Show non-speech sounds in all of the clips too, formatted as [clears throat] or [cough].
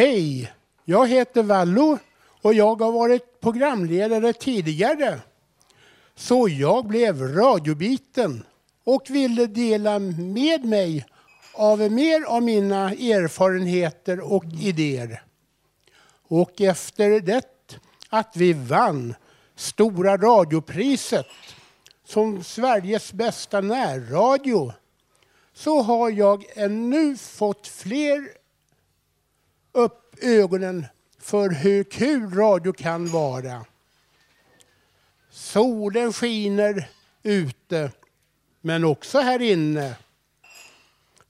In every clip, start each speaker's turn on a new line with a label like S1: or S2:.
S1: Hej! Jag heter Vallo och jag har varit programledare tidigare. Så jag blev radiobiten och ville dela med mig av mer av mina erfarenheter och idéer. Och efter det att vi vann Stora radiopriset som Sveriges bästa närradio så har jag ännu fått fler upp ögonen för hur kul radio kan vara. Solen skiner ute, men också här inne.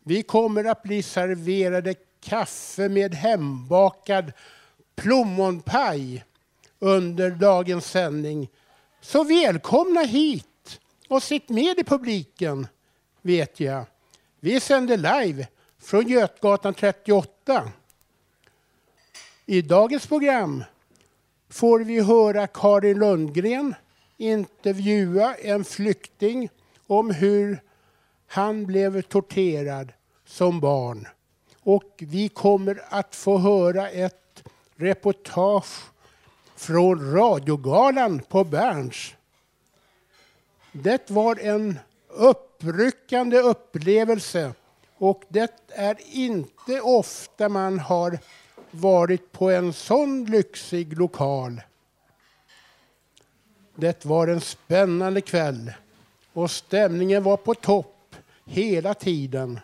S1: Vi kommer att bli serverade kaffe med hembakad plommonpaj under dagens sändning. Så välkomna hit och sitt med i publiken, vet jag. Vi sänder live från Götgatan 38. I dagens program får vi höra Karin Lundgren intervjua en flykting om hur han blev torterad som barn. Och vi kommer att få höra ett reportage från radiogalan på Berns. Det var en uppryckande upplevelse och det är inte ofta man har varit på en sån lyxig lokal. Det var en spännande kväll och stämningen var på topp hela tiden.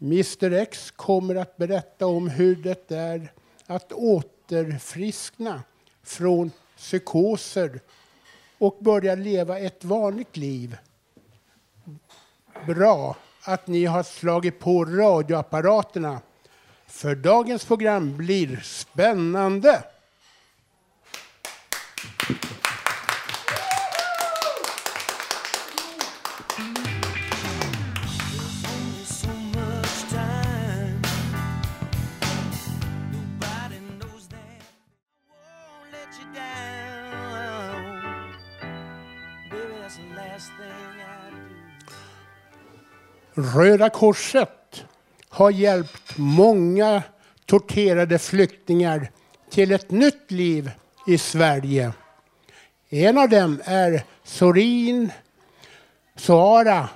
S1: Mr X kommer att berätta om hur det är att återfriskna från psykoser och börja leva ett vanligt liv. Bra att ni har slagit på radioapparaterna för dagens program blir spännande. Röda Korset har hjälpt många torterade flyktingar till ett nytt liv i Sverige. En av dem är Sorin Soara,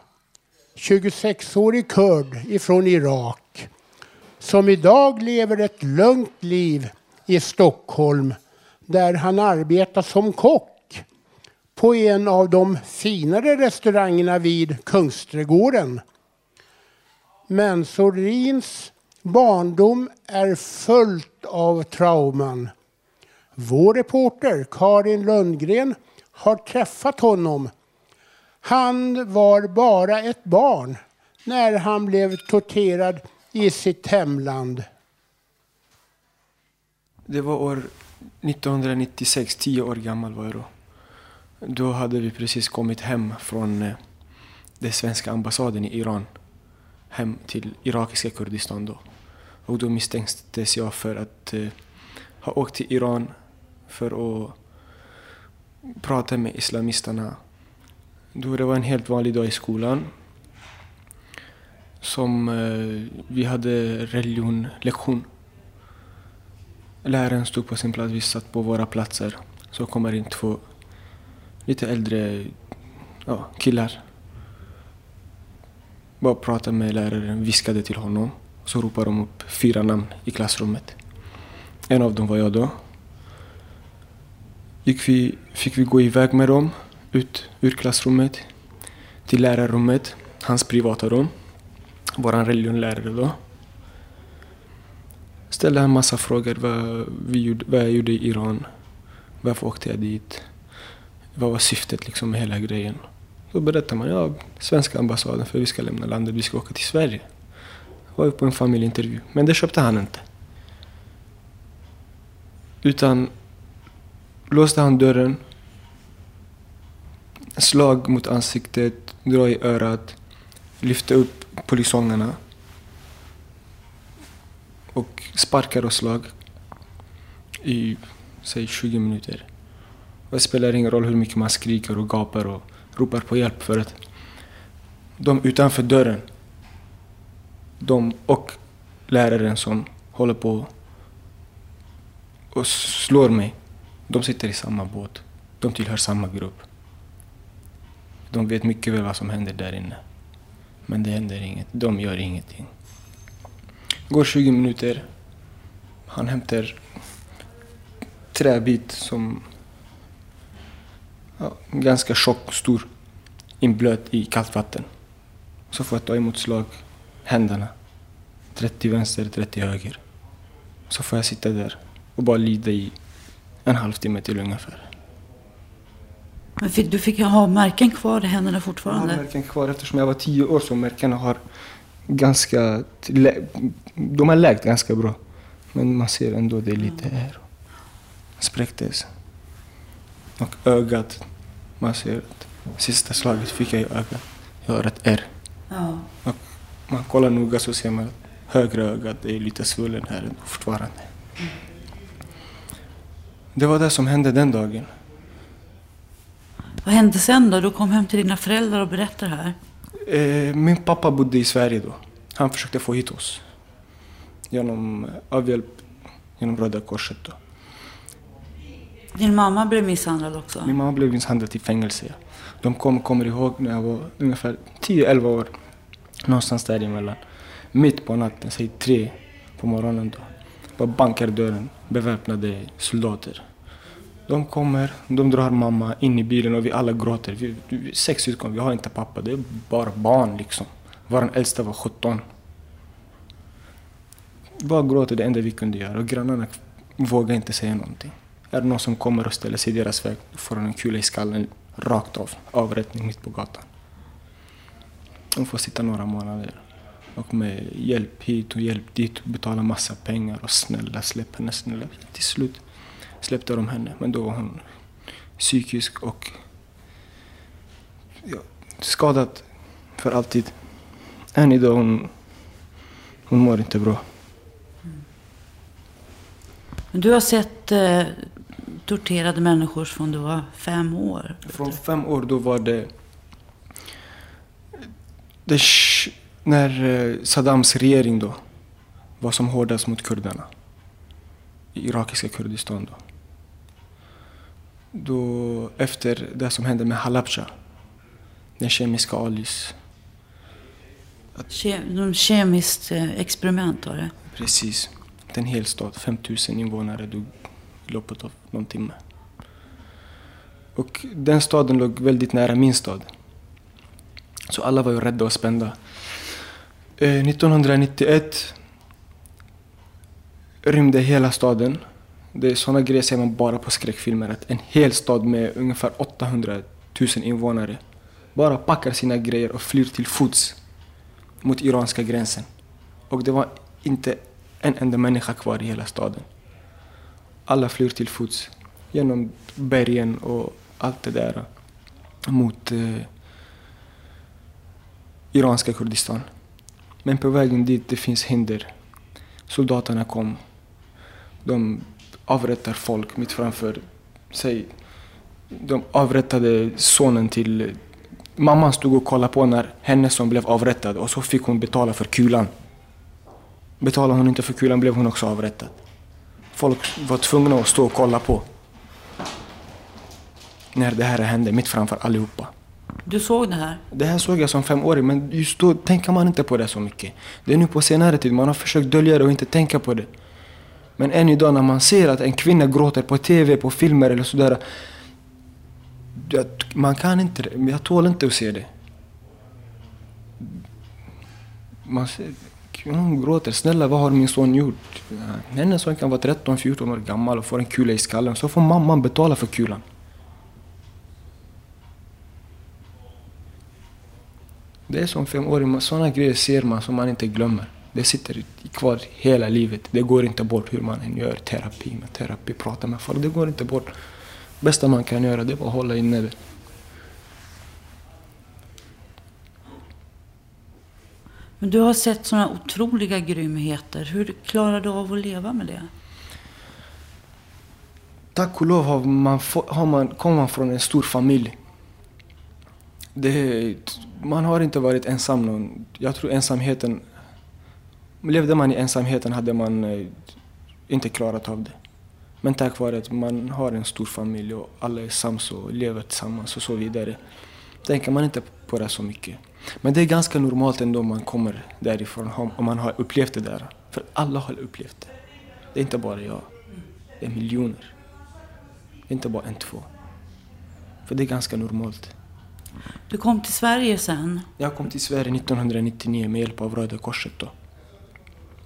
S1: 26-årig kurd ifrån Irak, som idag lever ett lugnt liv i Stockholm där han arbetar som kock på en av de finare restaurangerna vid Kungsträdgården. Men Sorins barndom är fullt av trauman. Vår reporter Karin Lundgren har träffat honom. Han var bara ett barn när han blev torterad i sitt hemland.
S2: Det var år 1996, tio år gammal var jag då. Då hade vi precis kommit hem från eh, den svenska ambassaden i Iran hem till irakiska Kurdistan då. Och då misstänktes jag för att eh, ha åkt till Iran för att prata med islamisterna. Då det var en helt vanlig dag i skolan. Som eh, vi hade religionlektion. Läraren stod på sin plats, vi satt på våra platser. Så kommer in två lite äldre ja, killar bara pratade med läraren, viskade till honom. Så ropade de upp fyra namn i klassrummet. En av dem var jag då. Gick vi, fick vi gå iväg med dem ut ur klassrummet till lärarrummet, hans privata rum. Vår religionlärare då. Ställde en massa frågor vad, vi gjorde, vad jag gjorde i Iran. Varför åkte jag dit? Vad var syftet liksom med hela grejen? Då berättar man, ja, svenska ambassaden för vi ska lämna landet, vi ska åka till Sverige. Var på en familjeintervju. Men det köpte han inte. Utan låste han dörren, slag mot ansiktet, dra i örat, lyfte upp polisongerna. och sparkar och slag e, i, säg 20 minuter. Det spelar ingen roll hur mycket man skriker och gapar och ropar på hjälp för att de utanför dörren, de och läraren som håller på och slår mig, de sitter i samma båt. De tillhör samma grupp. De vet mycket väl vad som händer där inne. Men det händer inget. De gör ingenting. Går 20 minuter. Han hämtar träbit som ja, ganska tjock, stor, inblöt i kallt vatten. Så får jag ta emot slag, händerna. 30 vänster, 30 höger. Så får jag sitta där och bara lida i en halvtimme till ungefär.
S3: Men fick, du fick ha märken kvar i händerna
S2: Jag har
S3: fortfarande?
S2: märken kvar eftersom jag var 10 år så märkena har ganska... De har läkt ganska bra. Men man ser ändå det är lite här. Spräcktes. Och ögat. Man ser att sista slaget fick jag i ögat. Jag har ett R.
S3: Ja.
S2: Man kollar noga så ser man att högra ögat är lite svullen här ändå fortfarande. Det var det som hände den dagen.
S3: Vad hände sen då? Du kom hem till dina föräldrar och berättade det här.
S2: Eh, min pappa bodde i Sverige då. Han försökte få hit oss. Genom eh, avhjälp genom Röda Korset då.
S3: Din mamma blev misshandlad också?
S2: Min mamma blev misshandlad i fängelse. De kom, kommer ihåg när jag var ungefär 10-11 år. Någonstans däremellan. Mitt på natten, säg tre på morgonen då. Bara bankar dörren, beväpnade soldater. De kommer, de drar mamma in i bilen och vi alla gråter. Vi, vi, sex syskon, vi har inte pappa. Det är bara barn liksom. Vår äldsta var 17. Bara gråter det enda vi kunde göra och grannarna vågar inte säga någonting. Är det någon som kommer och ställer sig i deras väg då får han en kula i skallen rakt av. Avrättning mitt på gatan. De får sitta några månader. Och med hjälp hit och hjälp dit betala massa pengar och snälla släpp henne, snälla. Till slut släppte de henne. Men då var hon psykisk och ja, skadad för alltid. Än idag hon, hon mår inte bra.
S3: Men du har sett eh, torterade människor från du var fem år?
S2: Från fem år då var det... det när eh, Saddams regering då var som hårdast mot kurderna. I irakiska Kurdistan då. Då efter det som hände med Halabja. Den kemiska alis.
S3: Ke- någon kemiskt eh, experiment var det?
S2: Precis. En hel stad, 5000 invånare dog i loppet av någon timme. Och den staden låg väldigt nära min stad. Så alla var ju rädda och spända. Eh, 1991 rymde hela staden. Det är sådana grejer ser man bara på skräckfilmer. Att en hel stad med ungefär 800 000 invånare bara packar sina grejer och flyr till fots mot iranska gränsen. Och det var inte en enda människa kvar i hela staden. Alla flyr till fots genom bergen och allt det där mot eh, iranska Kurdistan. Men på vägen dit det finns hinder. Soldaterna kom. De avrättar folk mitt framför sig. De avrättade sonen till... Mamman stod och kollade på när hennes son blev avrättad och så fick hon betala för kulan. Betalade hon inte för kulan blev hon också avrättad. Folk var tvungna att stå och kolla på. När det här hände mitt framför allihopa.
S3: Du såg det här?
S2: Det här såg jag som femåring, men just då tänker man inte på det så mycket. Det är nu på senare tid man har försökt dölja det och inte tänka på det. Men än idag när man ser att en kvinna gråter på TV, på filmer eller sådär. Man kan inte det. Jag tål inte att se det. Man ser, hon gråter. Snälla, vad har min son gjort? Hennes son kan vara 13-14 år gammal och får en kula i skallen. Så får mamman betala för kulan. Det är som femåring, sådana grejer ser man som man inte glömmer. Det sitter kvar hela livet. Det går inte bort hur man än gör terapi med terapi, prata med folk. Det går inte bort. bästa man kan göra det är att hålla inne det.
S3: Men du har sett sådana otroliga grymheter. Hur klarar du av att leva med det?
S2: Tack och lov har man, har man, kommer man från en stor familj. Det, man har inte varit ensam någon. Jag tror ensamheten... Levde man i ensamheten hade man eh, inte klarat av det. Men tack vare att man har en stor familj och alla är sams och lever tillsammans och så vidare. Tänker man inte på det så mycket. Men det är ganska normalt ändå om man kommer därifrån, om man har upplevt det där. För alla har upplevt det. Det är inte bara jag. Det är miljoner. Inte bara en, två. För det är ganska normalt.
S3: Du kom till Sverige sen.
S2: Jag kom till Sverige 1999 med hjälp av Röda Korset då.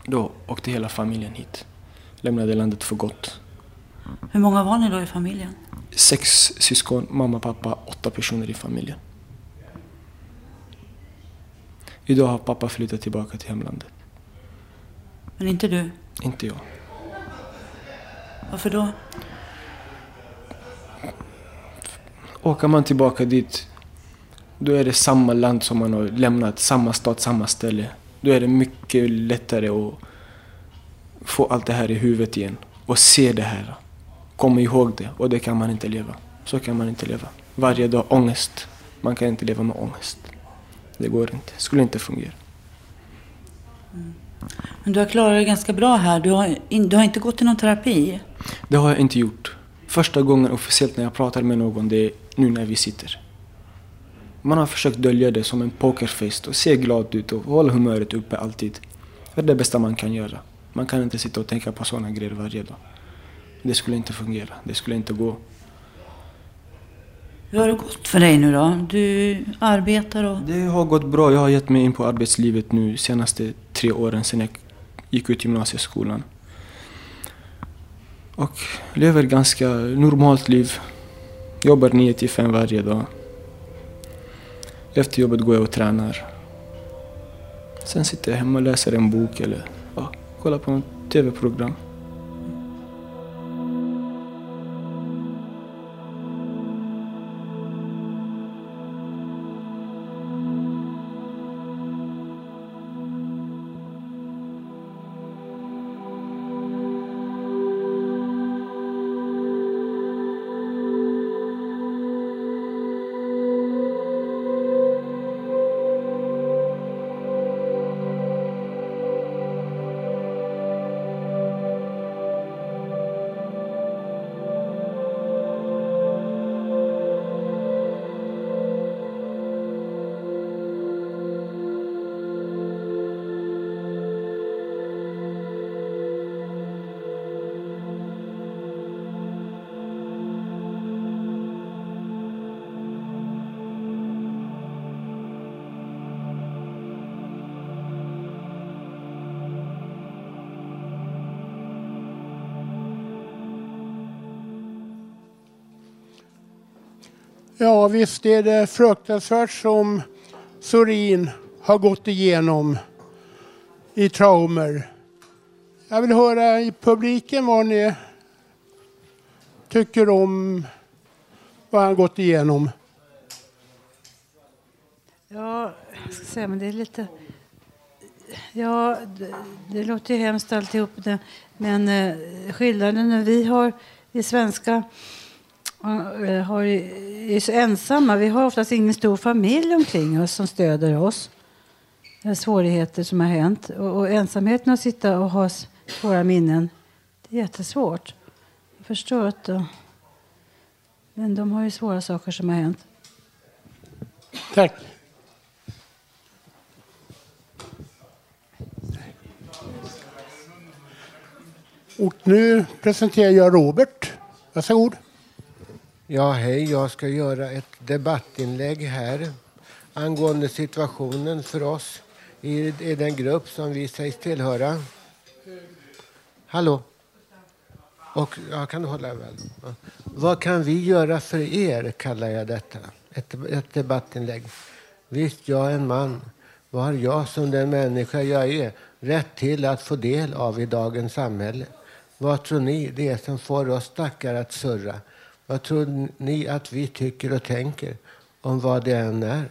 S2: Då åkte hela familjen hit. Lämnade landet för gott.
S3: Hur många var ni då i familjen?
S2: Sex syskon, mamma, pappa, åtta personer i familjen. Idag har pappa flyttat tillbaka till hemlandet.
S3: Men inte du.
S2: Inte jag.
S3: Varför då?
S2: Åker man tillbaka dit, då är det samma land som man har lämnat, samma stad, samma ställe. Då är det mycket lättare att få allt det här i huvudet igen och se det här. Komma ihåg det och det kan man inte leva. Så kan man inte leva. Varje dag ångest. Man kan inte leva med ångest. Det går inte. skulle inte fungera.
S3: Men du har klarat dig ganska bra här. Du har, in, du har inte gått i någon terapi.
S2: Det har jag inte gjort. Första gången officiellt när jag pratar med någon, det är nu när vi sitter. Man har försökt dölja det som en pokerface och se glad ut och hålla humöret uppe alltid. Det är det bästa man kan göra. Man kan inte sitta och tänka på sådana grejer varje dag. Det skulle inte fungera. Det skulle inte gå.
S3: Hur har det gått för dig nu då? Du arbetar och...
S2: Det har gått bra. Jag har gett mig in på arbetslivet nu senaste tre åren sedan jag gick ut gymnasieskolan. Och lever ganska normalt liv. Jobbar 9 till 5 varje dag. Efter jobbet går jag och tränar. Sen sitter jag hemma och läser en bok eller ja, kollar på något tv-program.
S1: Visst är det fruktansvärt som Sorin har gått igenom i traumer. Jag vill höra i publiken vad ni tycker om vad han gått igenom.
S4: Ja, jag ska säga, men det är lite... Ja, det, det låter ju hemskt alltihop. Det, men eh, skillnaden när vi har, vi svenska Eh, har, är så ensamma. Vi har oftast ingen stor familj omkring oss som stöder oss. Det är svårigheter som har hänt. Och, och ensamheten att sitta och ha svåra minnen, det är jättesvårt. Jag förstår att... då- Men de har ju svåra saker som har hänt.
S1: Tack. Och nu presenterar jag Robert. Varsågod.
S5: Ja, hej. Jag ska göra ett debattinlägg här angående situationen för oss i, i den grupp som vi sägs tillhöra. Hallå? Och, ja, kan du hålla väl? Ja. Vad kan vi göra för er, kallar jag detta. Ett, ett debattinlägg. Visst, jag är en man. Vad har jag som den människa jag är rätt till att få del av i dagens samhälle? Vad tror ni det är som får oss stackare att surra? Vad tror ni att vi tycker och tänker om vad det än är?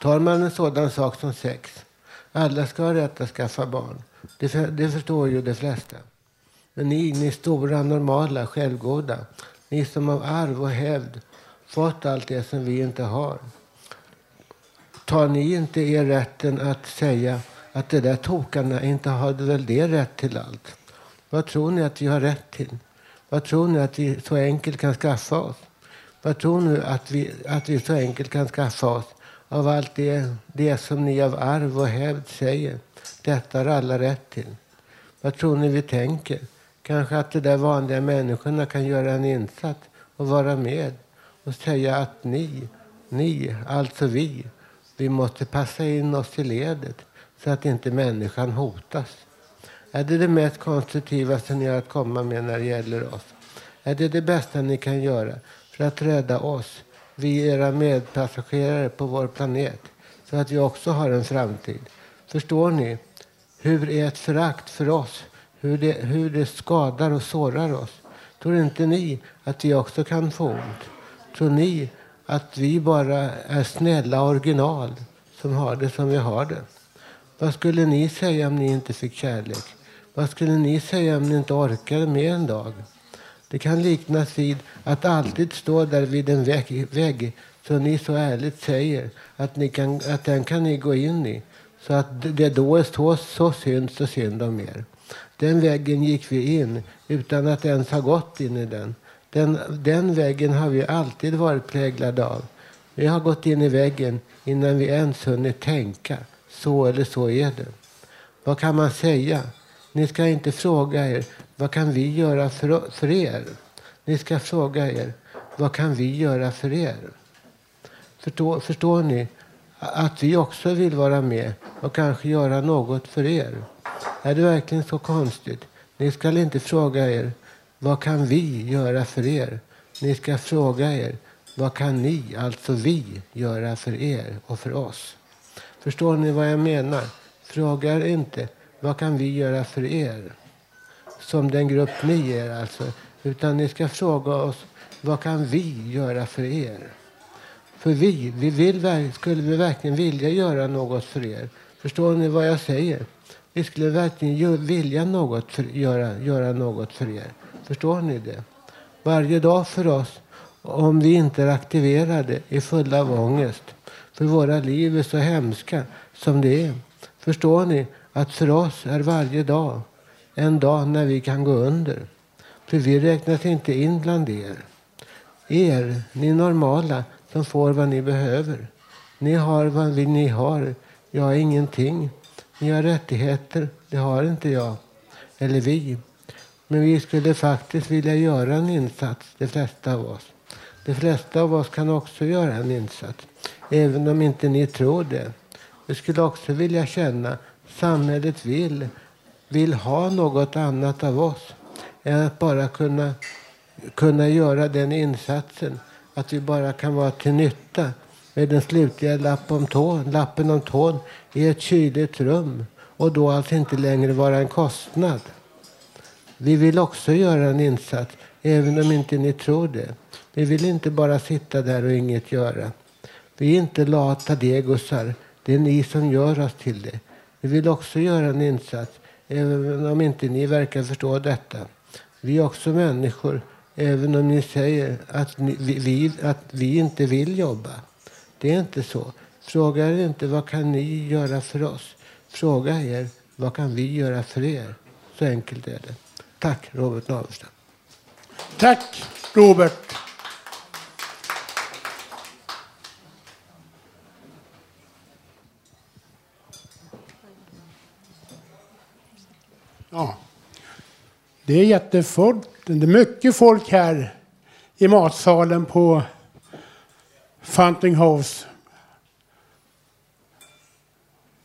S5: Tar man en sådan sak som sex. Alla ska ha rätt att skaffa barn. Det, för, det förstår ju de flesta. Men ni, ni stora, normala, självgoda, ni som av arv och hävd fått allt det som vi inte har. Tar ni inte er rätten att säga att de där tokarna inte hade väl det rätt till allt? Vad tror ni att vi har rätt till? Vad tror ni att vi så enkelt kan skaffa oss? Vad tror ni att vi, att vi så enkelt kan skaffa oss av allt det, det som ni av arv och hävd säger? Detta har alla rätt till. Vad tror ni vi tänker? Kanske att de där vanliga människorna kan göra en insats och vara med och säga att ni, ni, alltså vi, vi måste passa in oss i ledet så att inte människan hotas. Är det det mest konstruktiva som ni har att komma med när det gäller oss? Är det det bästa ni kan göra för att rädda oss, vi era medpassagerare på vår planet, så att vi också har en framtid? Förstår ni hur ert förakt för oss, hur det, hur det skadar och sårar oss? Tror inte ni att vi också kan få ont? Tror ni att vi bara är snälla original som har det som vi har det? Vad skulle ni säga om ni inte fick kärlek? Vad skulle ni säga om ni inte orkade med en dag? Det kan liknas vid att alltid stå där vid en vägg, vägg som ni så ärligt säger att, ni kan, att den kan ni gå in i. Så att det då är så, så synd och synd om er. Den väggen gick vi in utan att ens ha gått in i den. Den, den väggen har vi alltid varit präglade av. Vi har gått in i väggen innan vi ens hunnit tänka. Så eller så är det. Vad kan man säga? Ni ska inte fråga er, vad kan vi göra för, för er? Ni ska fråga er, vad kan vi göra för er? Förstår, förstår ni att vi också vill vara med och kanske göra något för er? Är det verkligen så konstigt? Ni ska inte fråga er, vad kan vi göra för er? Ni ska fråga er, vad kan ni, alltså vi, göra för er och för oss? Förstår ni vad jag menar? Fråga inte, vad kan vi göra för er? Som den grupp ni är alltså. Utan ni ska fråga oss, vad kan vi göra för er? För vi, vi vill, skulle vi verkligen vilja göra något för er. Förstår ni vad jag säger? Vi skulle verkligen vilja något för, göra, göra något för er. Förstår ni det? Varje dag för oss, om vi inte är aktiverade, är fulla av ångest. För våra liv är så hemska som det är. Förstår ni att för oss är varje dag en dag när vi kan gå under. För vi räknas inte in bland er. Er, ni normala, som får vad ni behöver. Ni har vad ni har. Jag har ingenting. Ni har rättigheter. Det har inte jag. Eller vi. Men vi skulle faktiskt vilja göra en insats, de flesta av oss. De flesta av oss kan också göra en insats, även om inte ni tror det. Vi skulle också vilja känna samhället vill, vill ha något annat av oss än att bara kunna, kunna göra den insatsen. Att vi bara kan vara till nytta med den slutliga lapp om tån, lappen om tån i ett kyligt rum och då alltså inte längre vara en kostnad. Vi vill också göra en insats, även om inte ni tror det. Vi vill inte bara sitta där och inget göra. Vi är inte lata degosar. Det är ni som gör oss till det. Vi vill också göra en insats, även om inte ni verkar förstå detta. Vi är också människor, även om ni säger att, ni, vi, att vi inte vill jobba. Det är inte så. Fråga er inte vad kan ni göra för oss. Fråga er vad kan vi göra för er. Så enkelt är det. Tack Robert Navestad.
S1: Tack Robert. Ja. Det är jättefullt. Det är mycket folk här i matsalen på Fountain House.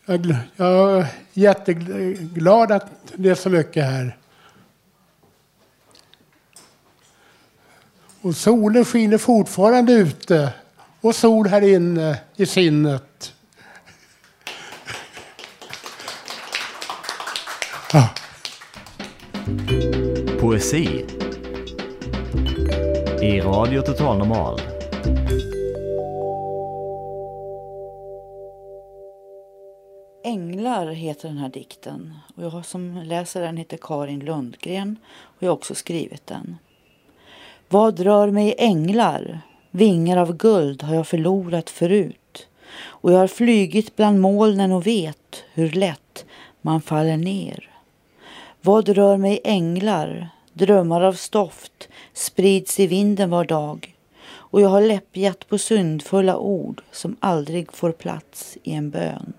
S1: Jag är jätteglad att det är så mycket här. Och solen skiner fortfarande ute och sol här inne i sinnet.
S6: Poesi i Radio Total Normal.
S3: Änglar heter den här dikten och jag som läser den heter Karin Lundgren och jag har också skrivit den. Vad rör mig änglar? Vingar av guld har jag förlorat förut och jag har flygit bland molnen och vet hur lätt man faller ner. Vad rör mig änglar? Drömmar av stoft sprids i vinden var dag och jag har läppjat på syndfulla ord som aldrig får plats i en bön.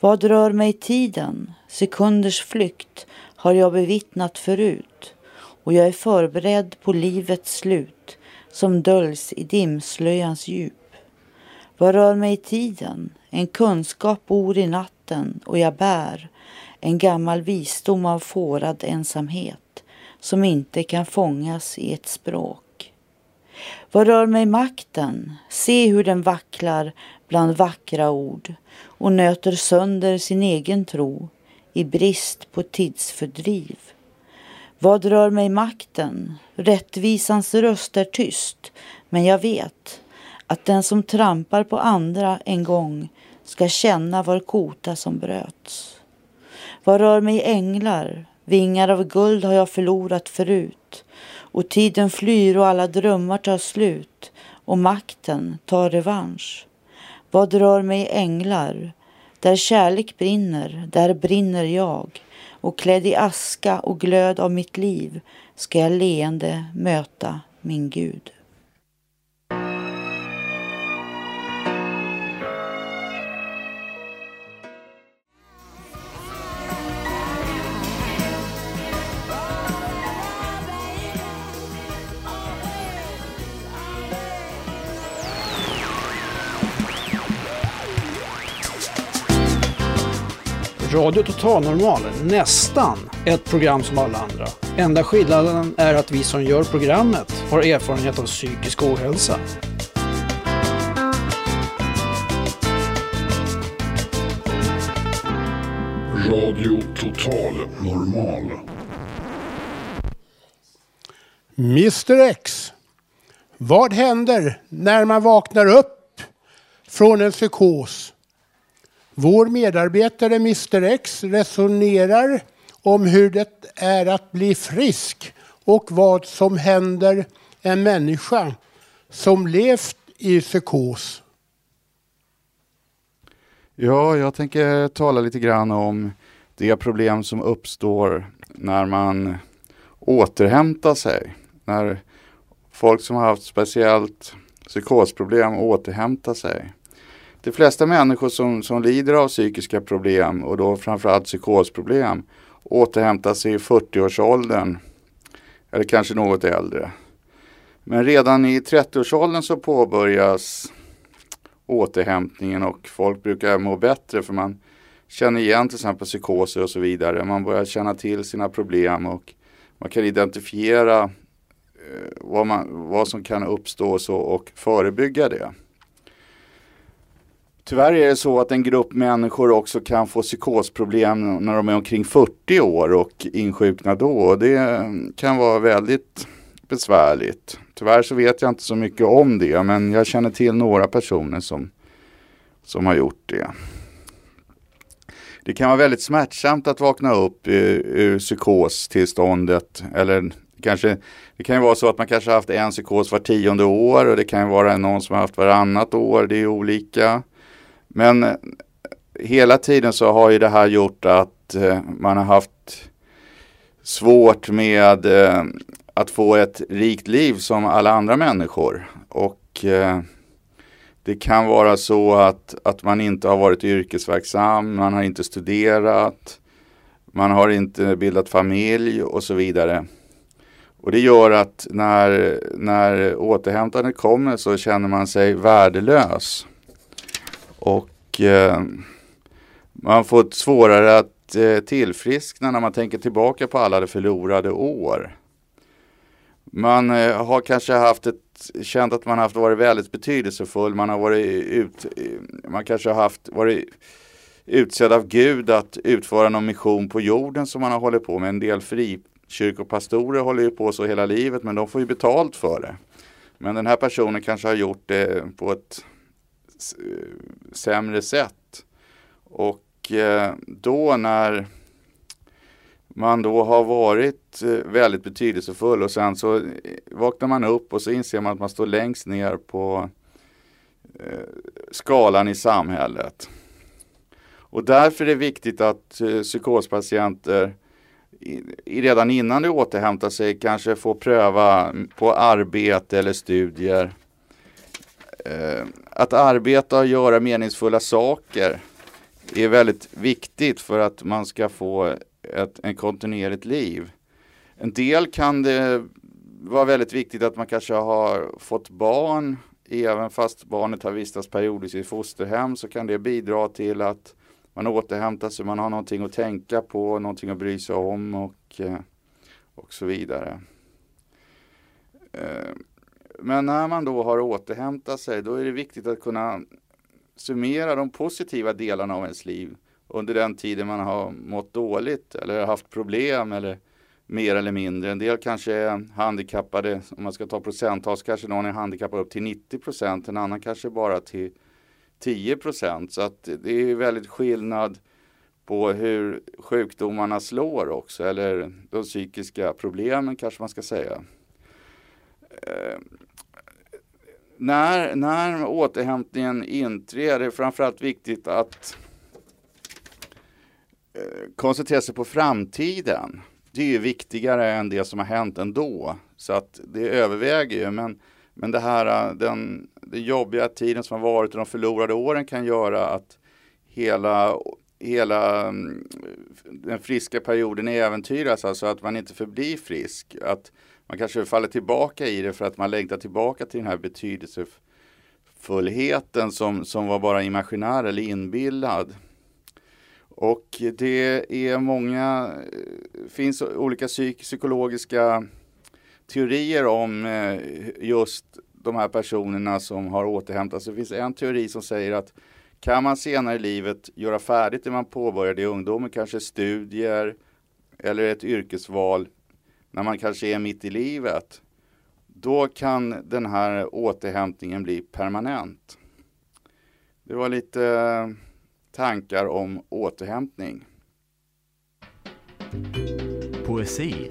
S3: Vad rör mig tiden? Sekunders flykt har jag bevittnat förut och jag är förberedd på livets slut som döljs i dimslöjans djup. Vad rör mig tiden? En kunskap bor i natten och jag bär en gammal visdom av fårad ensamhet som inte kan fångas i ett språk. Vad rör mig makten? Se hur den vacklar bland vackra ord och nöter sönder sin egen tro i brist på tidsfördriv. Vad rör mig makten? Rättvisans röst är tyst, men jag vet att den som trampar på andra en gång ska känna var kota som bröts. Vad rör mig änglar? Vingar av guld har jag förlorat förut och tiden flyr och alla drömmar tar slut och makten tar revansch. Vad rör mig änglar? Där kärlek brinner, där brinner jag och klädd i aska och glöd av mitt liv ska jag leende möta min Gud.
S7: Radio Total Normal, nästan ett program som alla andra. Enda skillnaden är att vi som gör programmet har erfarenhet av psykisk ohälsa.
S8: Radio Total Normal.
S1: Mr X. Vad händer när man vaknar upp från en psykos? Vår medarbetare Mr X resonerar om hur det är att bli frisk och vad som händer en människa som levt i psykos.
S9: Ja, jag tänker tala lite grann om det problem som uppstår när man återhämtar sig. När folk som har haft speciellt psykosproblem återhämtar sig. De flesta människor som, som lider av psykiska problem och då framförallt psykosproblem återhämtar sig i 40-årsåldern eller kanske något äldre. Men redan i 30-årsåldern så påbörjas återhämtningen och folk brukar må bättre för man känner igen till exempel psykoser och så vidare. Man börjar känna till sina problem och man kan identifiera eh, vad, man, vad som kan uppstå och, så, och förebygga det. Tyvärr är det så att en grupp människor också kan få psykosproblem när de är omkring 40 år och insjukna då. Det kan vara väldigt besvärligt. Tyvärr så vet jag inte så mycket om det men jag känner till några personer som, som har gjort det. Det kan vara väldigt smärtsamt att vakna upp ur, ur psykostillståndet eller kanske, det kan ju vara så att man kanske har haft en psykos var tionde år och det kan ju vara någon som har haft varannat år, det är olika. Men eh, hela tiden så har ju det här gjort att eh, man har haft svårt med eh, att få ett rikt liv som alla andra människor. Och det kan vara så att, att man inte har varit yrkesverksam, man har inte studerat, Man har inte bildat familj och så vidare. Och det gör att när, när återhämtandet kommer så känner man sig värdelös. Och eh, man får svårare att eh, tillfriskna när man tänker tillbaka på alla de förlorade år. Man eh, har kanske haft ett, känt att man har haft varit väldigt betydelsefull. Man har varit ut, eh, man kanske har haft varit utsedd av Gud att utföra någon mission på jorden som man har hållit på med. En del frikyrkopastorer håller ju på så hela livet men de får ju betalt för det. Men den här personen kanske har gjort det på ett sämre sätt. Och eh, då när man då har varit eh, väldigt betydelsefull och sen så eh, vaknar man upp och så inser man att man står längst ner på skalan i samhället. Och därför är det viktigt att psykospatienter redan innan de återhämtar sig kanske får pröva på arbete eller studier. Eh, att arbeta och göra meningsfulla saker är väldigt viktigt för att man ska få ett en kontinuerligt liv. En del kan det vara väldigt viktigt att man kanske har fått barn. Även fast barnet har vistats periodiskt i fosterhem så kan det bidra till att man återhämtar sig, man har någonting att tänka på, någonting att bry sig om och, eh, och så vidare. Eh, men när man då har återhämtat sig då är det viktigt att kunna summera de positiva delarna av ens liv under den tiden man har mått dåligt eller haft problem eller mer eller mindre. En del kanske är handikappade, om man ska ta procenttal så kanske någon är handikappad upp till 90 procent, en annan kanske bara till 10 procent. Så att det är väldigt skillnad på hur sjukdomarna slår också, eller de psykiska problemen kanske man ska säga. Eh, när, när återhämtningen inträder är det framförallt viktigt att eh, koncentrera sig på framtiden. Det är ju viktigare än det som har hänt ändå. Så att det överväger ju. Men, men det här, eh, den, den jobbiga tiden som har varit och de förlorade åren kan göra att hela, hela mm, den friska perioden äventyras. Alltså att man inte förblir frisk. Att man kanske faller tillbaka i det för att man längtar tillbaka till den här betydelsefullheten som, som var bara imaginär eller inbillad. Och det är många, eh, finns olika psyk, psykologiska teorier om eh, just de här personerna som har återhämtat sig. Det finns en teori som säger att kan man senare i livet göra färdigt det man påbörjade i ungdomen, kanske studier eller ett yrkesval, när man kanske är mitt i livet, då kan den här återhämtningen bli permanent. Det var lite eh, tankar om återhämtning.
S6: Poesi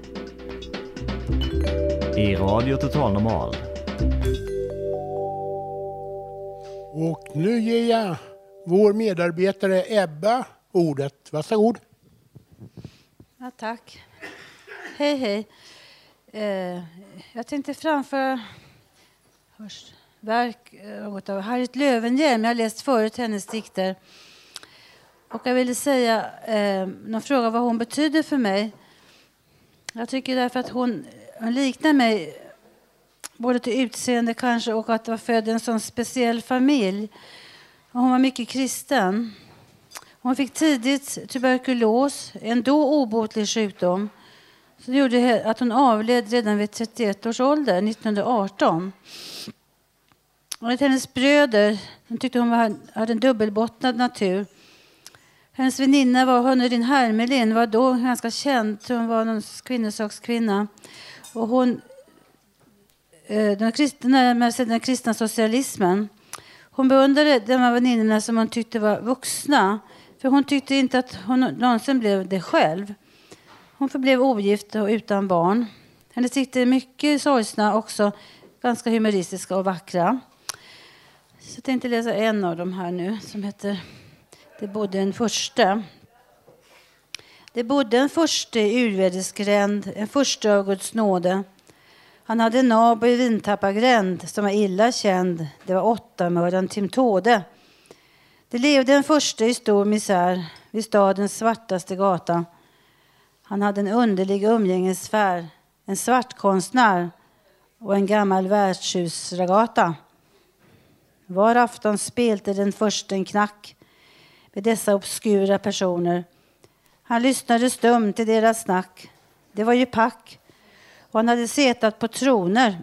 S6: i Radio Total Normal.
S1: Och nu ger jag vår medarbetare Ebba ordet. Varsågod.
S4: Ja, tack. Hej, hej. Eh, jag tänkte framföra hörs, verk eh, något av Harriet Löwenhjelm. Jag har läst förut hennes dikter. Och jag ville säga, eh, någon fråga vad hon betyder för mig. Jag tycker därför att hon, hon liknar mig både till utseende kanske och att vara född i en sån speciell familj. Och hon var mycket kristen. Hon fick tidigt tuberkulos, en då obotlig sjukdom. Så det gjorde att hon avled redan vid 31 års ålder, 1918. Och hennes bröder de tyckte hon var, hade en dubbelbottnad natur. Hennes väninna var Honorin Hermelin, var då ganska känd. Hon var någon kvinnosakskvinna. Och hon, eh, den, kristna, den kristna socialismen. Hon beundrade de här väninnorna som hon tyckte var vuxna. För hon tyckte inte att hon någonsin blev det själv. Hon förblev ogift och utan barn. Hennes dikter är mycket sorgsna, också ganska humoristiska och vackra. Så jag tänkte läsa en av dem här nu som heter Det bodde en förste. Det bodde en förste i urvädersgränd, en förste av Guds nåde. Han hade en nabo i Vintappagränd som var illa känd. Det var åttamördaren Tim Tåde. Det levde en förste i stor misär vid stadens svartaste gata. Han hade en underlig umgängessfär, en svartkonstnär och en gammal värdshusragata. Var afton spelte den första en knack med dessa obskura personer. Han lyssnade stumt till deras snack. Det var ju pack och han hade setat på troner.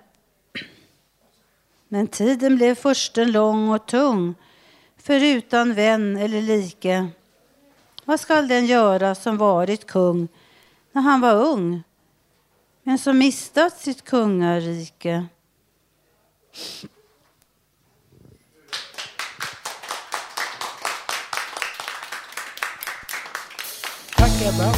S4: Men tiden blev försten lång och tung förutan vän eller like. Vad skall den göra som varit kung när han var ung men som mistat sitt kungarike?
S1: Tack Ebba.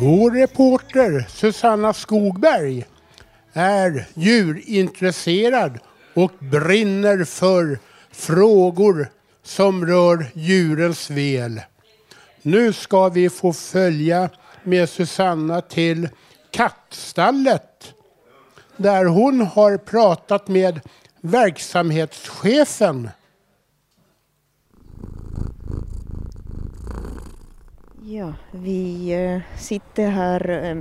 S1: Vår reporter Susanna Skogberg är djurintresserad och brinner för frågor som rör djurens väl. Nu ska vi få följa med Susanna till kattstallet där hon har pratat med verksamhetschefen.
S10: Ja, vi eh, sitter här eh,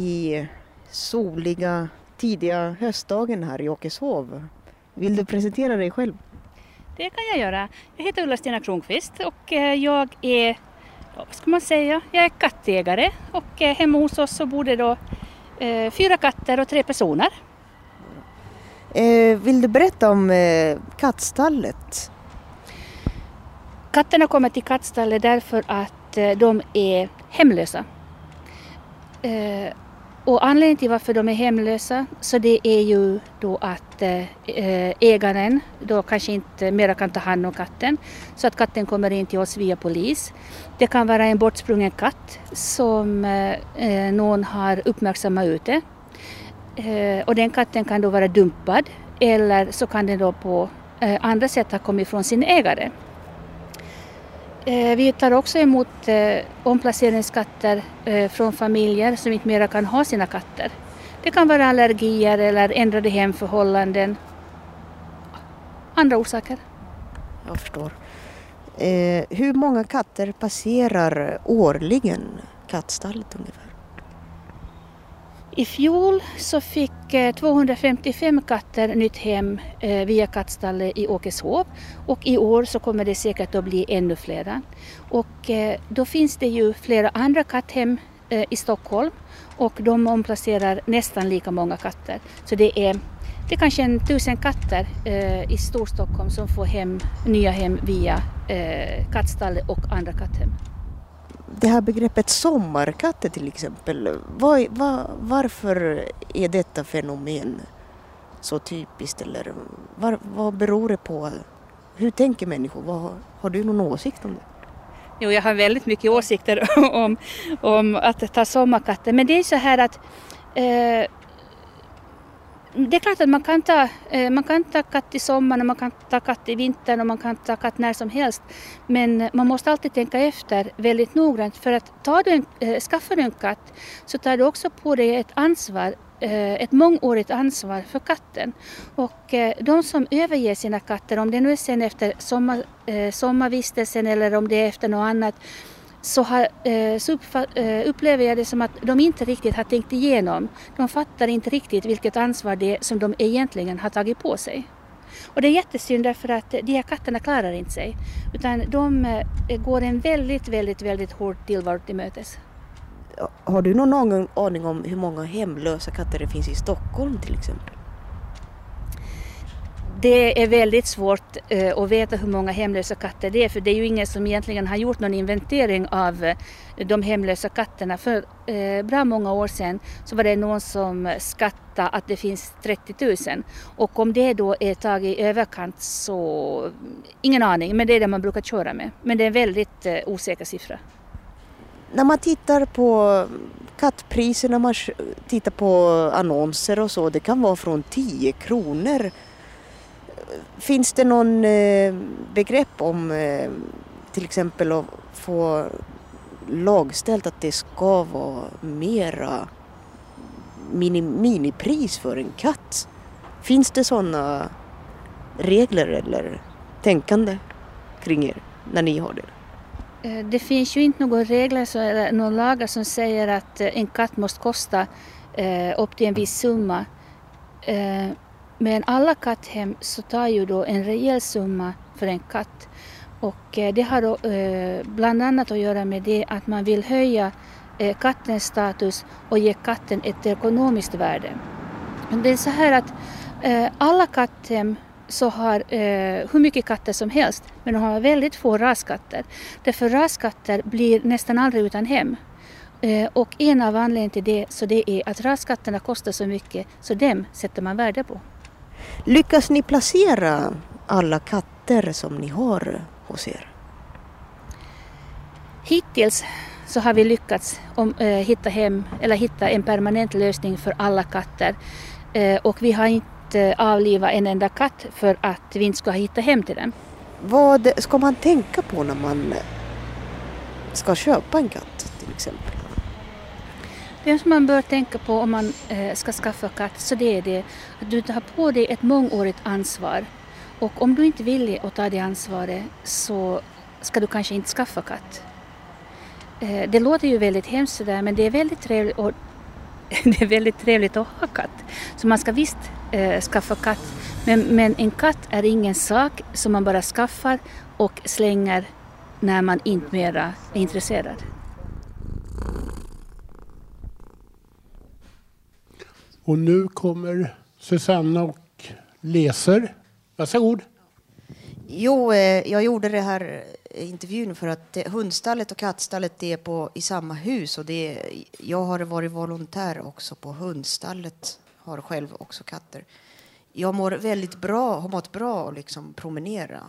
S10: i soliga tidiga höstdagen här i Åkeshov. Vill du presentera dig själv?
S11: Det kan jag göra. Jag heter Ulla-Stina Kronqvist och eh, jag är, vad ska man säga, jag är kattägare och eh, hemma hos oss så bor det då eh, fyra katter och tre personer.
S10: Eh, vill du berätta om eh, kattstallet?
S11: Katterna kommer till kattstallet därför att de är hemlösa. Och anledningen till varför de är hemlösa så det är ju då att eh, eh, ägaren då kanske inte mera kan ta hand om katten så att katten kommer in till oss via polis. Det kan vara en bortsprungen katt som eh, någon har uppmärksammat ute. Och den katten kan då vara dumpad eller så kan den då på andra sätt ha kommit från sin ägare. Eh, vi tar också emot eh, omplaceringskatter eh, från familjer som inte mera kan ha sina katter. Det kan vara allergier eller ändrade hemförhållanden. Andra orsaker.
S10: Jag förstår. Hur många katter passerar årligen kattstallet ungefär?
S11: I fjol så fick eh, 255 katter nytt hem eh, via kattstallet i Åkeshov och i år så kommer det säkert att bli ännu flera. Och eh, då finns det ju flera andra katthem i Stockholm och de omplacerar nästan lika många katter. Så det är, det är kanske en tusen katter i Storstockholm som får hem, nya hem via kattstallet och andra katthem
S10: det här begreppet sommarkatter till exempel, var, var, varför är detta fenomen så typiskt eller var, vad beror det på? Hur tänker människor? Vad, har du någon åsikt om det?
S11: Jo, jag har väldigt mycket åsikter [laughs] om, om att ta sommarkatter men det är så här att eh, det är klart att man kan, ta, eh, man kan ta katt i sommaren, man kan ta katt i vintern och man kan ta katt när som helst. Men man måste alltid tänka efter väldigt noggrant för att ta du en, eh, skaffar du en katt så tar du också på dig ett ansvar eh, ett mångårigt ansvar för katten. Och de som överger sina katter, om det nu är sen efter sommar, sommarvistelsen eller om det är efter något annat, så, har, eh, så eh, upplever jag det som att de inte riktigt har tänkt igenom. De fattar inte riktigt vilket ansvar det är som de egentligen har tagit på sig. Och det är jättesynd därför att de här katterna klarar inte sig. Utan de eh, går en väldigt, väldigt, väldigt hård tillvaro till mötes.
S10: Har du någon aning om hur många hemlösa katter det finns i Stockholm till exempel?
S11: Det är väldigt svårt eh, att veta hur många hemlösa katter det är för det är ju ingen som egentligen har gjort någon inventering av eh, de hemlösa katterna. För eh, bra många år sedan så var det någon som skattade att det finns 30 000 och om det då är taget i överkant så mm, ingen aning men det är det man brukar köra med. Men det är en väldigt osäker siffra.
S10: När man tittar på kattpriser, när man tittar på annonser och så, det kan vara från 10 kronor Finns det någon eh, begrepp om eh, till exempel att få lagställt att det ska vara mera mini, minipris för en katt. Finns det sådana regler eller tänkande kring er när ni har det?
S11: Eh, det finns ju inte några regler eller några lagar som säger att en katt måste kosta upp till en viss summa. Men alla katthem så tar ju då en rejäl summa för en katt. Och eh, det har då, eh, bland annat att göra med det att man vill höja eh, kattens status och ge katten ett ekonomiskt värde. Det är så här att alla katthem så har eh, hur mycket katter som helst men de har väldigt få raskatter. Därför raskatter blir nästan aldrig utan hem. Eh, och en av anledningarna till det, så det är att raskatterna kostar så mycket så dem sätter man värde på.
S10: Lyckas ni placera alla katter som ni har hos er?
S11: Hittills så har vi lyckats om, eh, hitta hem eller hitta en permanent lösning för alla katter. Eh, och vi har inte avlivat en enda katt för att vi inte ska hitta hem till den.
S10: Vad ska man tänka på när man ska köpa en katt till exempel?
S11: Det som man bör tänka på om man eh, ska skaffa katt så det är det att du tar på dig ett mångårigt ansvar. Och om du inte vill att ta det ansvaret så ska du kanske inte skaffa katt. Eh, det låter ju väldigt hemskt sådär men det är väldigt trevligt, och [laughs] det är väldigt trevligt att ha katt. Så man ska visst eh, skaffa katt. Men, men en katt är ingen sak som man bara skaffar och slänger när man inte mera är intresserad.
S1: Och nu kommer Susanna och läser. Varsågod.
S10: Jo, eh, jag gjorde det här eh, intervjun för att eh, hundstallet och kattstallet är på, i samma hus. Och det är, jag har varit volontär också på hundstallet, har själv också katter. Jag mår väldigt bra, har mått bra att liksom promenera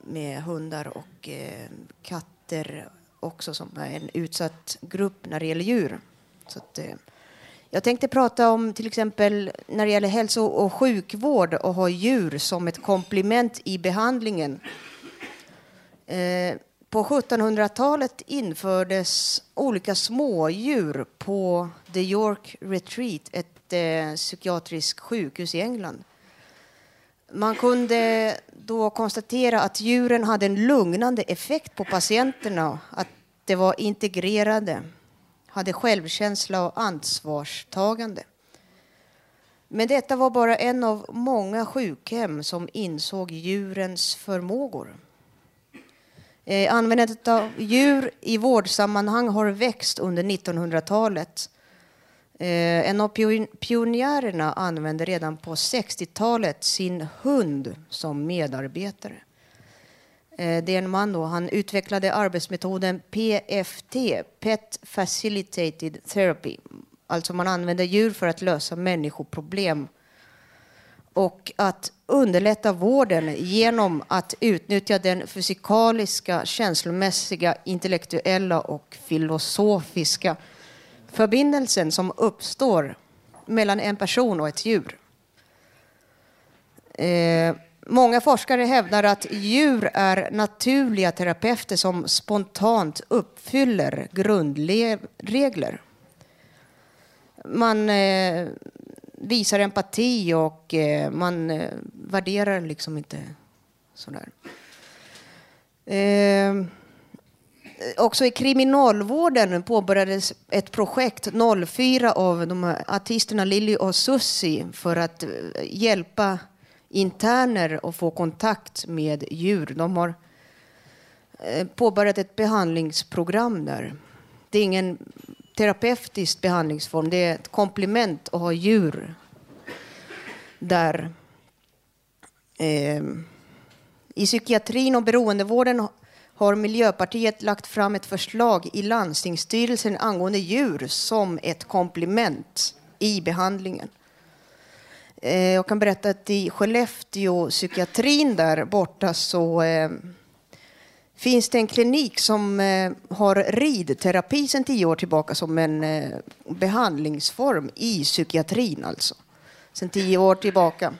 S10: med hundar och eh, katter också som är en utsatt grupp när det gäller djur. Så att, eh, jag tänkte prata om till exempel när det gäller hälso och sjukvård och ha djur som ett komplement i behandlingen. Eh, på 1700-talet infördes olika smådjur på The York Retreat, ett eh, psykiatriskt sjukhus i England. Man kunde då konstatera att djuren hade en lugnande effekt på patienterna, att det var integrerade hade självkänsla och ansvarstagande. Men detta var bara en av många sjukhem som insåg djurens förmågor. Eh, användandet av djur i vårdsammanhang har växt under 1900-talet. Eh, en av pionjärerna använde redan på 60-talet sin hund som medarbetare. Eh, det är en man då, han utvecklade arbetsmetoden PFT, Pet Facilitated Therapy. Alltså man använder djur för att lösa människoproblem och att underlätta vården genom att utnyttja den fysikaliska, känslomässiga, intellektuella och filosofiska förbindelsen som uppstår mellan en person och ett djur. Eh, Många forskare hävdar att djur är naturliga terapeuter som spontant uppfyller grundregler. Man eh, visar empati och eh, man eh, värderar liksom inte sådär. Eh, också i kriminalvården påbörjades ett projekt 04 av de här artisterna Lilly och Susi för att eh, hjälpa interner att få kontakt med djur. De har eh, påbörjat ett behandlingsprogram där. Det är ingen terapeutisk behandlingsform, det är ett komplement att ha djur där. Eh, I psykiatrin och beroendevården har Miljöpartiet lagt fram ett förslag i landstingsstyrelsen angående djur som ett komplement i behandlingen. Eh, jag kan berätta att i Skellefteå psykiatrin där borta så eh, finns det en klinik som eh, har ridterapi sedan tio år tillbaka som en eh, behandlingsform i psykiatrin alltså. Sedan tio år tillbaka.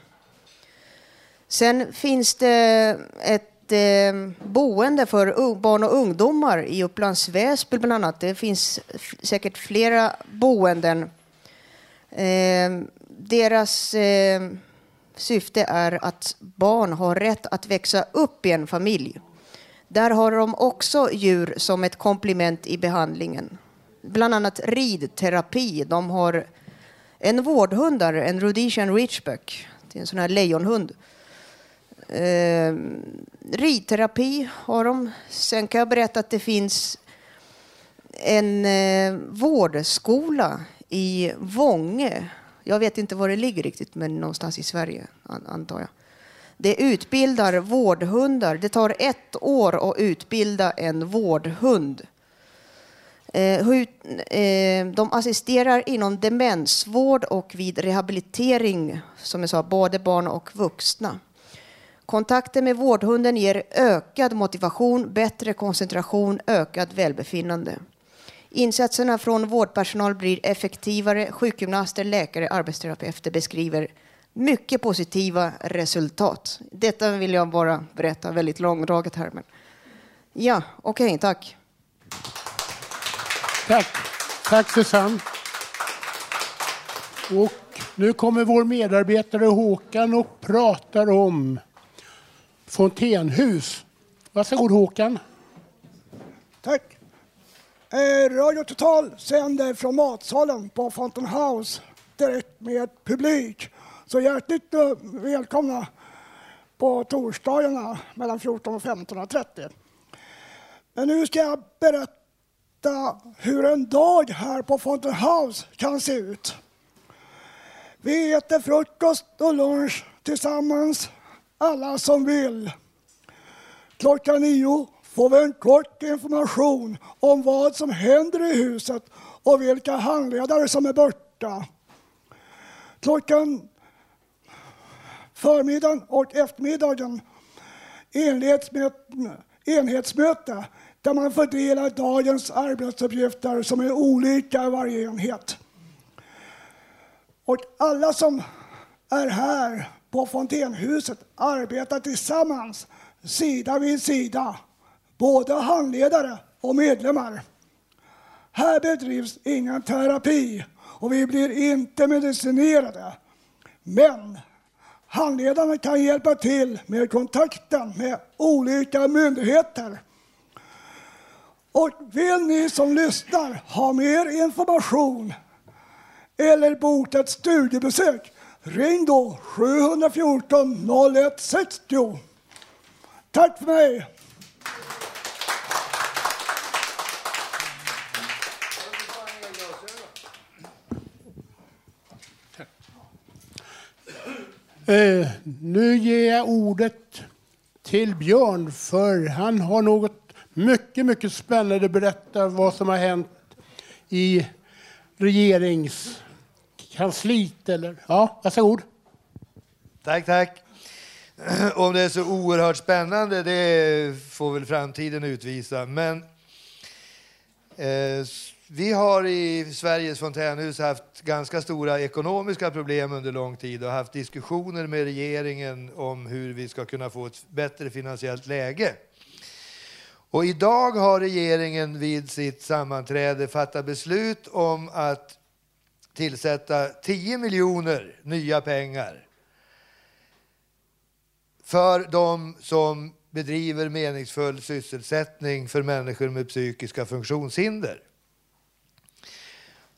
S10: Sen finns det ett eh, boende för barn och ungdomar i Upplands Väsby bland annat. Det finns säkert flera boenden Eh, deras eh, syfte är att barn har rätt att växa upp i en familj. Där har de också djur som ett komplement i behandlingen. Bland annat ridterapi. De har en vårdhund där, en Rhodesian Ridgeback. Det är en sån här lejonhund. Eh, ridterapi har de. Sen kan jag berätta att det finns en eh, vårdskola i Vånge. Jag vet inte var det ligger riktigt, men någonstans i Sverige antar jag. Det utbildar vårdhundar. Det tar ett år att utbilda en vårdhund. Eh, eh, de assisterar inom demensvård och vid rehabilitering, som jag sa, både barn och vuxna. Kontakten med vårdhunden ger ökad motivation, bättre koncentration, ökad välbefinnande. Insatserna från vårdpersonal blir effektivare. Sjukgymnaster, läkare, arbetsterapeuter beskriver mycket positiva resultat. Detta vill jag bara berätta väldigt långdraget här. Men ja, okej, okay, tack.
S1: Tack. Tack Susanne. Och nu kommer vår medarbetare Håkan och pratar om fontänhus. Varsågod Håkan.
S12: Tack. Eh, Radio Total sänder från matsalen på Fountain House direkt med publik. Så hjärtligt eh, välkomna på torsdagarna mellan 14 och 15.30. Men nu ska jag berätta hur en dag här på Fountain House kan se ut. Vi äter frukost och lunch tillsammans, alla som vill. Klockan nio får vi en kort information om vad som händer i huset och vilka handledare som är borta. Klockan förmiddagen och eftermiddagen inleds med ett enhetsmöte där man fördelar dagens arbetsuppgifter som är olika i varje enhet. Och alla som är här på Fontänhuset arbetar tillsammans, sida vid sida, både handledare och medlemmar. Här bedrivs ingen terapi och vi blir inte medicinerade. Men handledarna kan hjälpa till med kontakten med olika myndigheter. Och vill ni som lyssnar ha mer information eller boka ett studiebesök, ring då 714 0160. Tack för mig!
S1: Eh, nu ger jag ordet till Björn, för han har något mycket, mycket spännande att berätta vad som har hänt i regeringskansliet. Eller, ja, varsågod.
S13: Tack, tack. [clears throat] Om det är så oerhört spännande, det får väl framtiden utvisa. Men eh, vi har i Sveriges fontänhus haft ganska stora ekonomiska problem under lång tid och haft diskussioner med regeringen om hur vi ska kunna få ett bättre finansiellt läge. Och idag har regeringen vid sitt sammanträde fattat beslut om att tillsätta 10 miljoner nya pengar för de som bedriver meningsfull sysselsättning för människor med psykiska funktionshinder.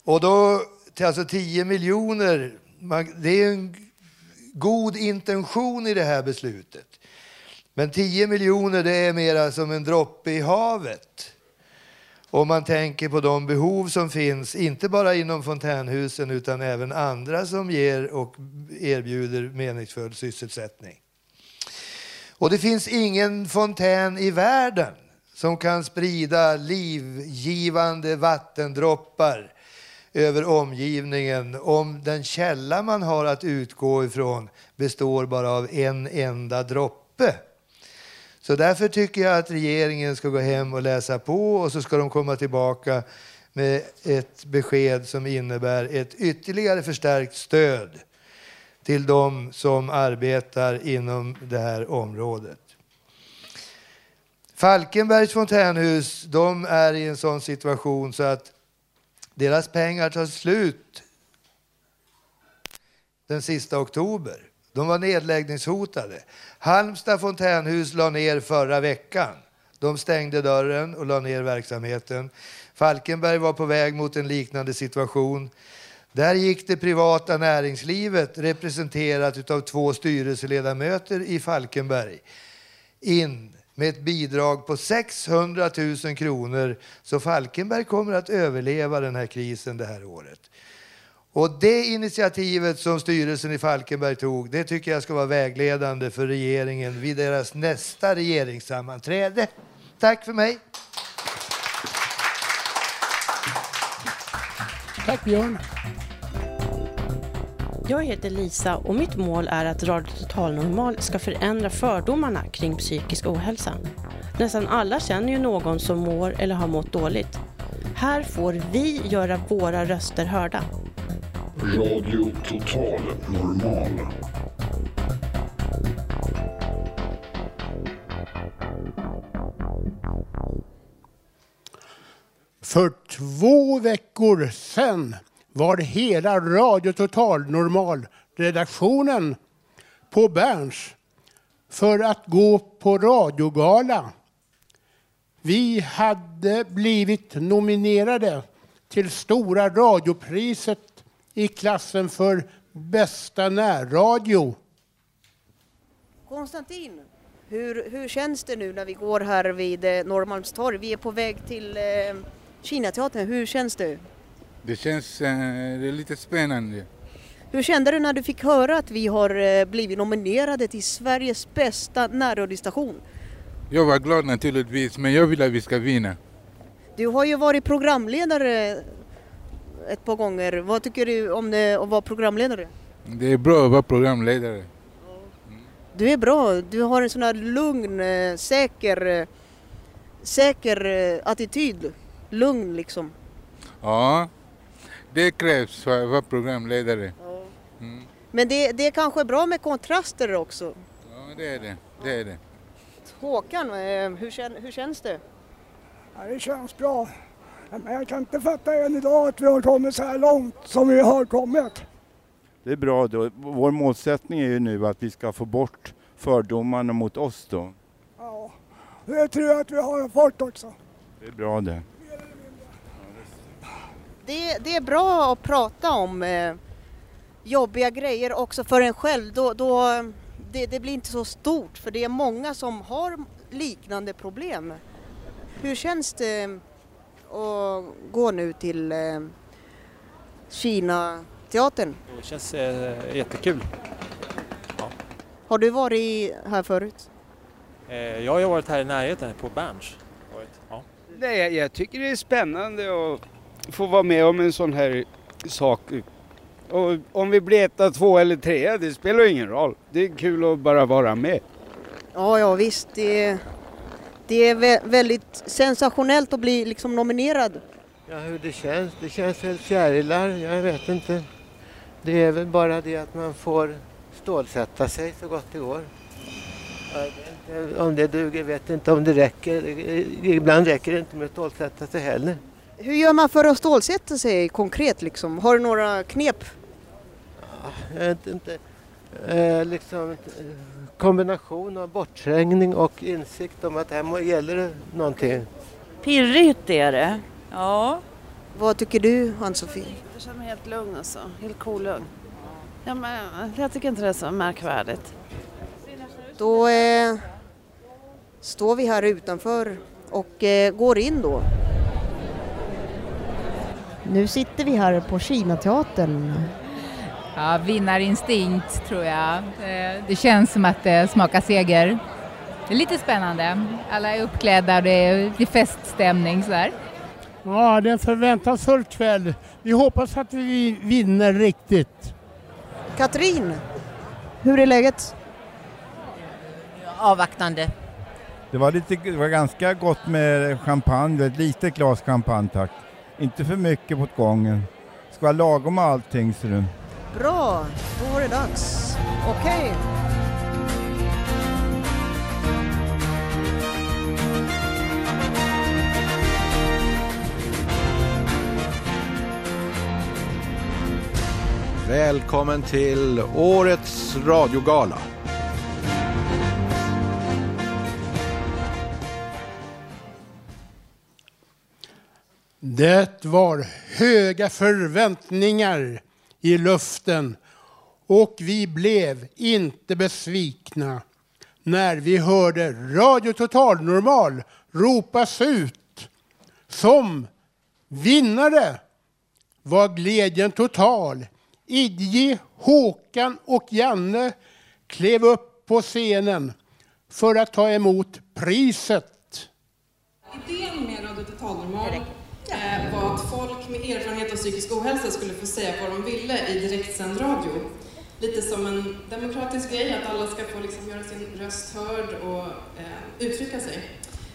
S13: Och då, alltså 10 miljoner, det är en god intention i det här beslutet. Men 10 miljoner det är mera som en droppe i havet. Om man tänker på de behov som finns, inte bara inom fontänhusen utan även andra som ger och erbjuder meningsfull sysselsättning. Och det finns ingen fontän i världen som kan sprida livgivande vattendroppar över omgivningen om den källa man har att utgå ifrån består bara av en enda droppe. Så därför tycker jag att regeringen ska gå hem och läsa på och så ska de komma tillbaka med ett besked som innebär ett ytterligare förstärkt stöd till de som arbetar inom det här området. Falkenbergs fontänhus de är i en sån situation så att deras pengar tar slut den sista oktober. De var nedläggningshotade. Halmstad fontänhus la ner förra veckan. De stängde dörren och la ner verksamheten. Falkenberg var på väg mot en liknande situation. Där gick det privata näringslivet, representerat av två styrelseledamöter i Falkenberg, in med ett bidrag på 600 000 kronor. Så Falkenberg kommer att överleva den här krisen det här året. Och det initiativet som styrelsen i Falkenberg tog, det tycker jag ska vara vägledande för regeringen vid deras nästa regeringssammanträde. Tack för mig.
S1: Tack Björn.
S14: Jag heter Lisa och mitt mål är att Radio Total Normal ska förändra fördomarna kring psykisk ohälsa. Nästan alla känner ju någon som mår eller har mått dåligt. Här får vi göra våra röster hörda.
S8: Radio Total Normal.
S1: För två veckor sedan var hela Radio Total Normal redaktionen på Berns för att gå på radiogala. Vi hade blivit nominerade till Stora radiopriset i klassen för bästa närradio.
S10: Konstantin, hur, hur känns det nu när vi går här vid eh, Norrmalmstorg? Vi är på väg till eh, Kinateatern. Hur känns det?
S15: Det känns eh, det lite spännande.
S10: Hur kände du när du fick höra att vi har eh, blivit nominerade till Sveriges bästa närradiostation?
S15: Jag var glad naturligtvis, men jag vill att vi ska vinna.
S10: Du har ju varit programledare ett par gånger. Vad tycker du om det att vara programledare?
S15: Det är bra att vara programledare.
S10: Du är bra. Du har en sån här lugn, eh, säker, eh, säker eh, attityd. Lugn liksom.
S15: Ja, det krävs för att vara programledare.
S10: Men det, det är kanske bra med kontraster också.
S15: Ja, det är det. det, är det.
S10: Håkan, eh, hur, kän, hur känns det?
S12: Ja, det känns bra. Men jag kan inte fatta än idag att vi har kommit så här långt som vi har kommit.
S16: Det är bra då. Vår målsättning är ju nu att vi ska få bort fördomarna mot oss då.
S12: Ja, det tror jag att vi har fått också.
S16: Det är bra det.
S10: Det, det är bra att prata om eh, jobbiga grejer också för en själv. Då, då, det, det blir inte så stort för det är många som har liknande problem. Hur känns det att gå nu till eh, Kina-teatern?
S17: Det känns eh, jättekul.
S10: Har du varit här förut?
S17: Eh, jag har varit här i närheten på Berns. Ja.
S18: Nej, jag tycker det är spännande att få vara med om en sån här sak. Och om vi blir etta, två eller trea, det spelar ingen roll. Det är kul att bara vara med.
S10: Ja, ja visst. Det, det är vä- väldigt sensationellt att bli liksom nominerad.
S5: Ja, hur det känns? Det känns väl fjärilar, jag vet inte. Det är väl bara det att man får stålsätta sig så gott det går. Om det duger vet inte om det räcker. Ibland räcker det inte med att stålsätta sig heller.
S10: Hur gör man för att stålsätta sig konkret liksom? Har du några knep?
S5: Jag vet inte. Eh, liksom eh, kombination av bortträngning och insikt om att här gäller det någonting.
S19: Pirrigt är det. Ja.
S10: Vad tycker du, Ann-Sofie?
S19: Jag känner mig helt lugn alltså. Helt kolugn. Ja, men jag tycker inte det är så märkvärdigt.
S10: Då eh, står vi här utanför och eh, går in då. Nu sitter vi här på Kinateatern.
S20: Ja, vinnarinstinkt tror jag. Det känns som att det smakar seger. Det är lite spännande. Alla är uppklädda och det är feststämning sådär.
S1: Ja, det är en förväntansfull kväll. Vi hoppas att vi vinner riktigt.
S10: Katrin, hur är läget?
S21: Avvaktande.
S22: Det var, lite, det var ganska gott med champagne, ett litet glas champagne tack. Inte för mycket på gången. Det ska vara lagom allting ser du.
S10: Bra, då var det dags. Okej.
S23: Välkommen till årets radiogala.
S1: Det var höga förväntningar i luften och vi blev inte besvikna när vi hörde Radio Total Normal ropas ut som vinnare var glädjen total. Idje, Håkan och Janne klev upp på scenen för att ta emot priset.
S24: Idén med Radio Total Normal Eh, var att folk med erfarenhet av psykisk ohälsa skulle få säga vad de ville i direktsänd radio. Lite som en demokratisk grej, att alla ska få liksom göra sin röst hörd och eh, uttrycka sig.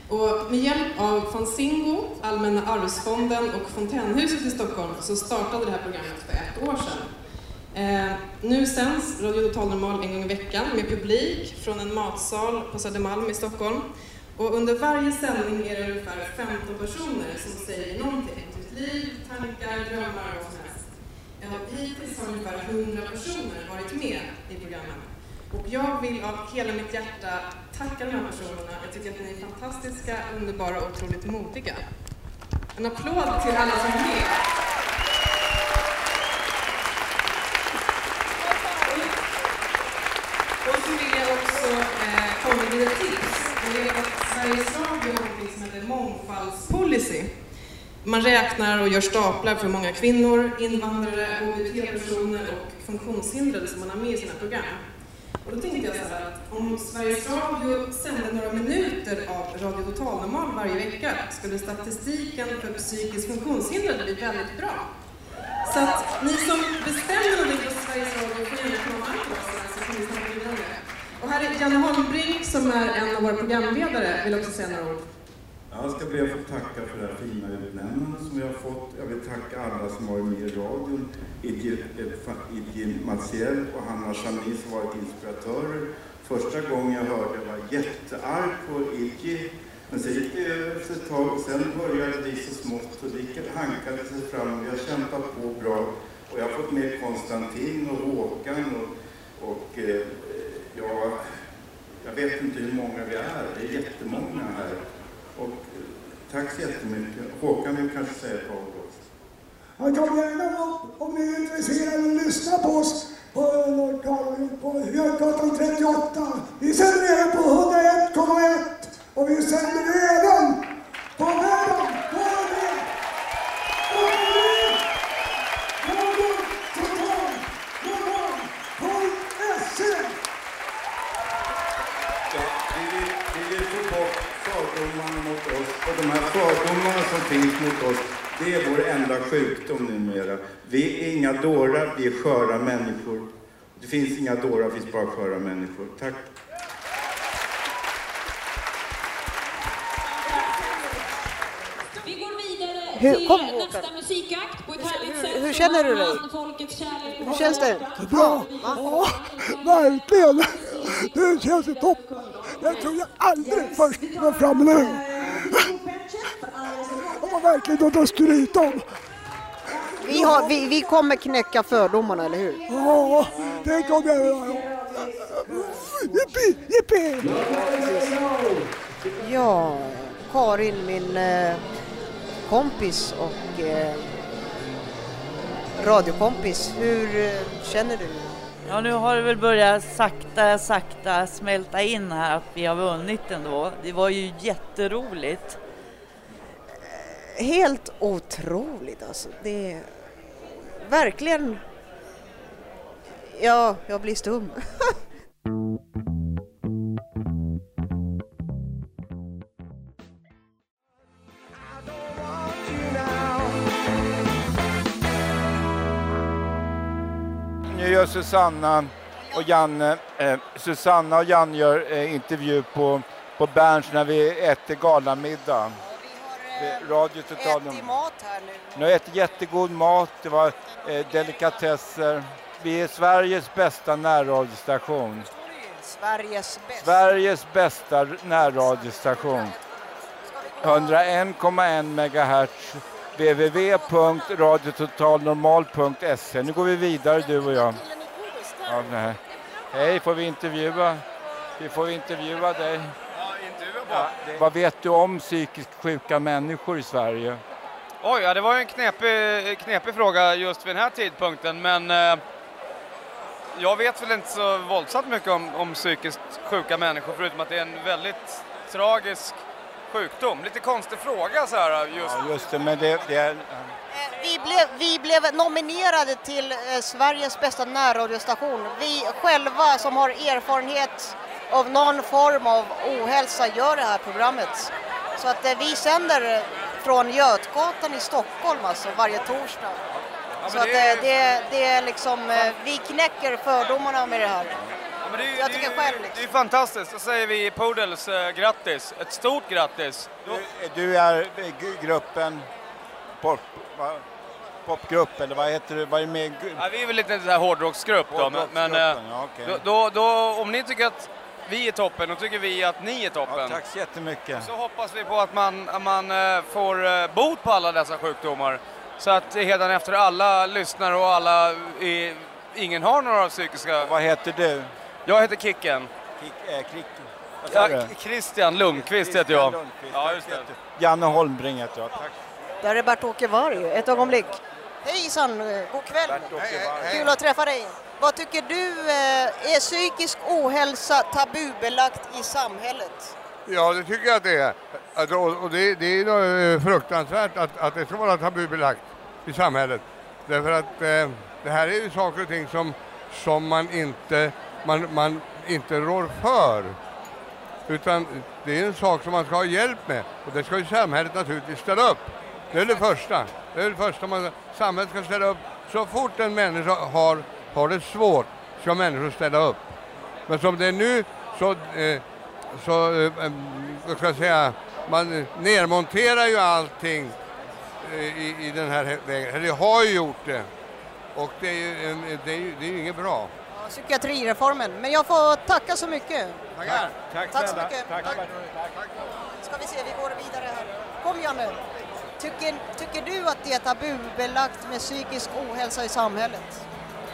S24: Och med hjälp av Fanzingo, Allmänna arvsfonden och Fontänhuset i Stockholm så startade det här programmet för ett år sedan. Eh, nu sänds Radio Total Normal en gång i veckan med publik från en matsal på Södermalm i Stockholm. Och under varje sändning är det ungefär 15 personer som säger någonting om sitt liv, tankar, drömmar och vad som helst. Hittills har ungefär 100 personer varit med i programmet. Och jag vill av hela mitt hjärta tacka de här personerna. Jag tycker att ni är fantastiska, underbara och otroligt modiga. En applåd till alla som är med. Och så vill jag också eh, kommer med ett tips. Det är att Sveriges Radio har något som heter mångfaldspolicy. Man räknar och gör staplar för många kvinnor, invandrare, HBT-personer och funktionshindrade som man har med i sina program. Och då tänkte jag så här att om Sveriges Radio sände några minuter av Radio Total Normal varje vecka skulle statistiken för psykiskt funktionshindrade bli väldigt bra. Så att ni som bestämmer någonting på Sveriges Radio får gärna komma till oss så kan vi. Och här är Janne Holmbrink som är en av våra programledare, vill också säga några ord.
S22: Jag ska be att få tacka för det här fina utnämnandet som vi har fått. Jag vill tacka alla som varit med i radion. Idje eh, Maciel och Hanna Chami som varit inspiratörer. Första gången jag hörde var jättearg på Idje. Men sen gick det över ett tag och sen började det så smått och det hankade sig fram. Jag kämpat på bra och jag har fått med Konstantin och Håkan och, och eh, ja, jag vet inte hur många vi är. Det är jättemånga här. Och eh, tack så jättemycket. Håkan vill kanske säga ett par ord också.
S12: Han kan gärna upp om ni är intresserade och lyssna på oss på, på Götgatan 38. Vi sänder även på 101,1 och vi sänder även på
S22: världen. Fördomarna mot oss och de här fördomarna som finns mot oss det är vår enda sjukdom numera. Vi är inga dårar, vi är sköra människor. Det finns inga dårar, det finns bara sköra människor. Tack.
S21: Vi går vidare
S10: Hur-
S21: till
S10: kom,
S21: nästa musikakt på ett härligt sätt.
S10: hur känner du dig? Hur känns det?
S12: Bra! Ja, verkligen! Det känns ju toppen. Jag tror jag aldrig först var framme nu. Det var verkligen något att skryta om.
S10: Vi, har, vi, vi kommer knäcka fördomarna, eller hur?
S12: Ja, det kommer jag göra. Jippi, jippi!
S10: Ja, Karin, min eh, kompis och eh, radiokompis. Hur eh, känner du?
S25: Ja, nu har det väl börjat sakta, sakta smälta in här att vi har vunnit ändå. Det var ju jätteroligt.
S10: Helt otroligt alltså. Det är verkligen... Ja, jag blir stum. [laughs]
S22: gör Susanna och Janne, eh, Susanna och Janne gör eh, intervju på, på Berns när vi äter galamiddag. Det- Radio Total.
S10: Ätit mat här nu.
S22: Nu har ätit jättegod mat, det var eh, delikatesser. Vi är Sveriges bästa närradiostation.
S10: Sveriges bästa.
S22: Sveriges bästa närradiostation. 101,1 megahertz
S16: www.radiototalnormal.se. Nu går vi vidare du och jag. Ja, nej. Hej, får vi intervjua? Vi får intervjua dig. Ja, vad vet du om psykiskt sjuka människor i Sverige?
S26: Oj, ja, det var ju en knepig, knepig fråga just vid den här tidpunkten, men eh, jag vet väl inte så våldsamt mycket om, om psykiskt sjuka människor, förutom att det är en väldigt tragisk sjukdom. Lite konstig fråga så här just.
S16: Ja, just det, men det, det är...
S10: Vi blev, vi blev nominerade till eh, Sveriges bästa närradiostation. Vi själva som har erfarenhet av någon form av ohälsa gör det här programmet. Så att eh, vi sänder från Götgatan i Stockholm alltså varje torsdag. Så att
S26: det är-
S10: eh, det, det är liksom, eh, vi knäcker fördomarna med det här.
S26: Men det är,
S10: Jag
S26: är,
S10: tycker själv liksom.
S26: det är fantastiskt, då säger vi Poodles eh, grattis. Ett stort grattis.
S16: Du är i g- gruppen pop, popgrupp eller vad heter det? Vad är med?
S26: Ja, vi är väl lite en sån här hårdrocksgrupp då, men, men eh,
S16: ja, okej.
S26: då, då, då, om ni tycker att vi är toppen, då tycker vi att ni är toppen.
S16: Ja, tack så jättemycket.
S26: Så hoppas vi på att man, att man eh, får eh, bot på alla dessa sjukdomar. Så att efter alla lyssnar och alla, är, ingen har några psykiska...
S16: Vad heter du?
S26: Jag heter Kicken.
S16: Kick, äh, sa
S26: Ja,
S16: du?
S26: Christian Lundqvist heter jag. Ja, just det.
S16: Janne Holmbring heter jag. Tack.
S10: Där är Bert-Åke Varg, ett ögonblick. Hejsan, eh, god kväll. Kul att träffa dig. Vad tycker du, eh, är psykisk ohälsa tabubelagt i samhället?
S27: Ja, det tycker jag att det är. Och det, det är nog, eh, fruktansvärt att, att det ska vara tabubelagt i samhället. Därför att eh, det här är ju saker och ting som, som man, inte, man, man inte rår för. Utan det är en sak som man ska ha hjälp med och det ska ju samhället naturligtvis ställa upp. Det är det första. Det är det första man, samhället ska ställa upp. Så fort en människa har, har det svårt ska människor ställa upp. Men som det är nu så, eh, så eh, eh, vad ska jag säga, man nedmonterar ju allting eh, i, i den här vägen. Eller har ju gjort det. Och det är ju, det är ju, det är ju inget bra.
S10: Ja, Psykiatrireformen. Men jag får tacka så mycket.
S27: Tackar.
S10: Tack, så mycket. Tack. Ska vi se, vi går vidare här. Kom Janne. Tycker, tycker du att det är tabubelagt med psykisk ohälsa i samhället?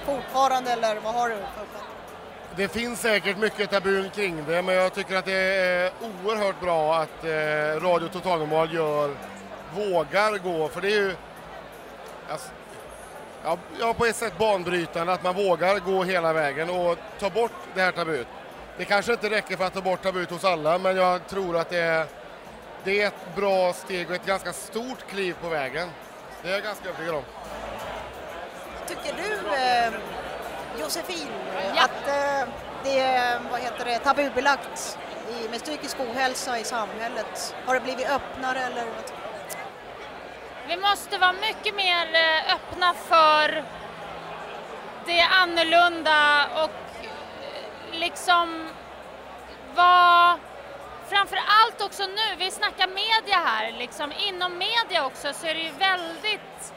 S10: Fortfarande eller vad har du för uppfattning?
S28: Det finns säkert mycket tabun kring det, men jag tycker att det är oerhört bra att eh, Radio Total Normal gör, vågar gå, för det är ju alltså, ja, ja, på ett sätt banbrytande att man vågar gå hela vägen och ta bort det här tabut. Det kanske inte räcker för att ta bort tabut hos alla, men jag tror att det är, det är ett bra steg och ett ganska stort kliv på vägen. Det är jag ganska övertygad om.
S10: Tycker du, eh, Josefin, att eh, det är vad heter det, tabubelagt i, med psykisk ohälsa i samhället? Har det blivit öppnare eller?
S29: Vi måste vara mycket mer eh, öppna för det annorlunda och eh, liksom vara framför allt också nu, vi snackar media här, liksom inom media också så är det ju väldigt,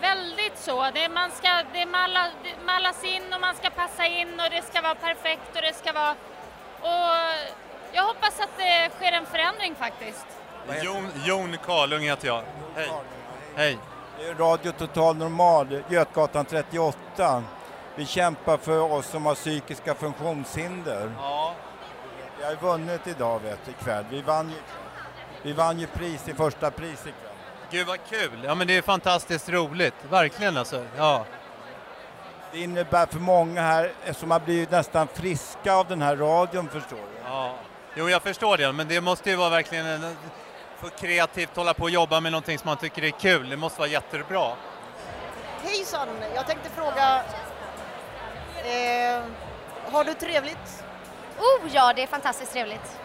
S29: väldigt så. Det, man ska, det, malla, det mallas in och man ska passa in och det ska vara perfekt och det ska vara... Och jag hoppas att det sker en förändring faktiskt.
S30: Jon, Jon Karlung heter jag. Hej. Hej.
S16: Det är Radio Total Normal, Götgatan 38. Vi kämpar för oss som har psykiska funktionshinder.
S30: Ja.
S16: Vi har ju vunnit idag vet du, ikväll. Vi vann, ju- vi vann ju pris i första pris ikväll.
S30: Gud vad kul! Ja men det är fantastiskt roligt, verkligen alltså. Ja.
S16: Det innebär för många här eh, som har blivit nästan friska av den här radion förstår du.
S30: ja. Jo jag förstår det, men det måste ju vara verkligen en, för kreativt hålla på och jobba med någonting som man tycker är kul. Det måste vara jättebra.
S10: Hejsan, jag tänkte fråga, eh, har du trevligt?
S31: Oh ja, det är fantastiskt trevligt.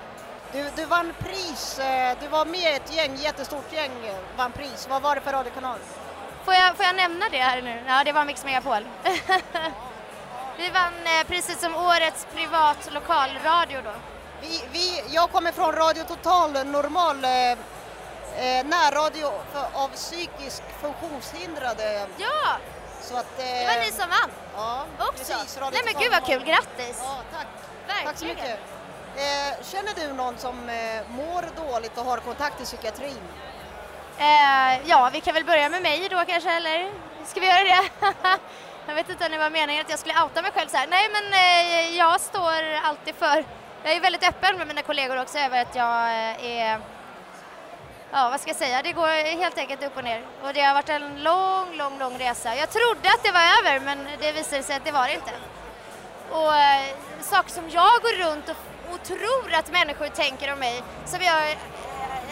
S10: Du, du vann pris, eh, du var med ett gäng, jättestort gäng, eh, vann pris. Vad var det för radiokanal?
S31: Får jag, får jag nämna det här nu? Ja, det var Mix Megapol. [laughs] Vi vann eh, priset som årets privat lokalradio då.
S10: Vi, vi, jag kommer från Radio Total Normal, eh, närradio för, av psykiskt funktionshindrade.
S31: Ja!
S10: Så att, eh,
S31: Det var ni som vann.
S10: Ja,
S31: Också.
S10: precis. Radio
S31: Nej men
S10: Total
S31: gud vad kul, grattis!
S10: Ja, tack.
S31: Verkligen.
S10: Tack så mycket. Eh, känner du någon som eh, mår dåligt och har kontakt i psykiatrin?
S31: Eh, ja, vi kan väl börja med mig då kanske, eller ska vi göra det? [laughs] jag vet inte om det var meningen att jag skulle outa mig själv så här. Nej, men eh, jag står alltid för... Jag är väldigt öppen med mina kollegor också över att jag eh, är... Ja, vad ska jag säga? Det går helt enkelt upp och ner. Och det har varit en lång, lång, lång resa. Jag trodde att det var över, men det visade sig att det var det inte. Och eh, saker som jag går runt och, och tror att människor tänker om mig, som jag eh,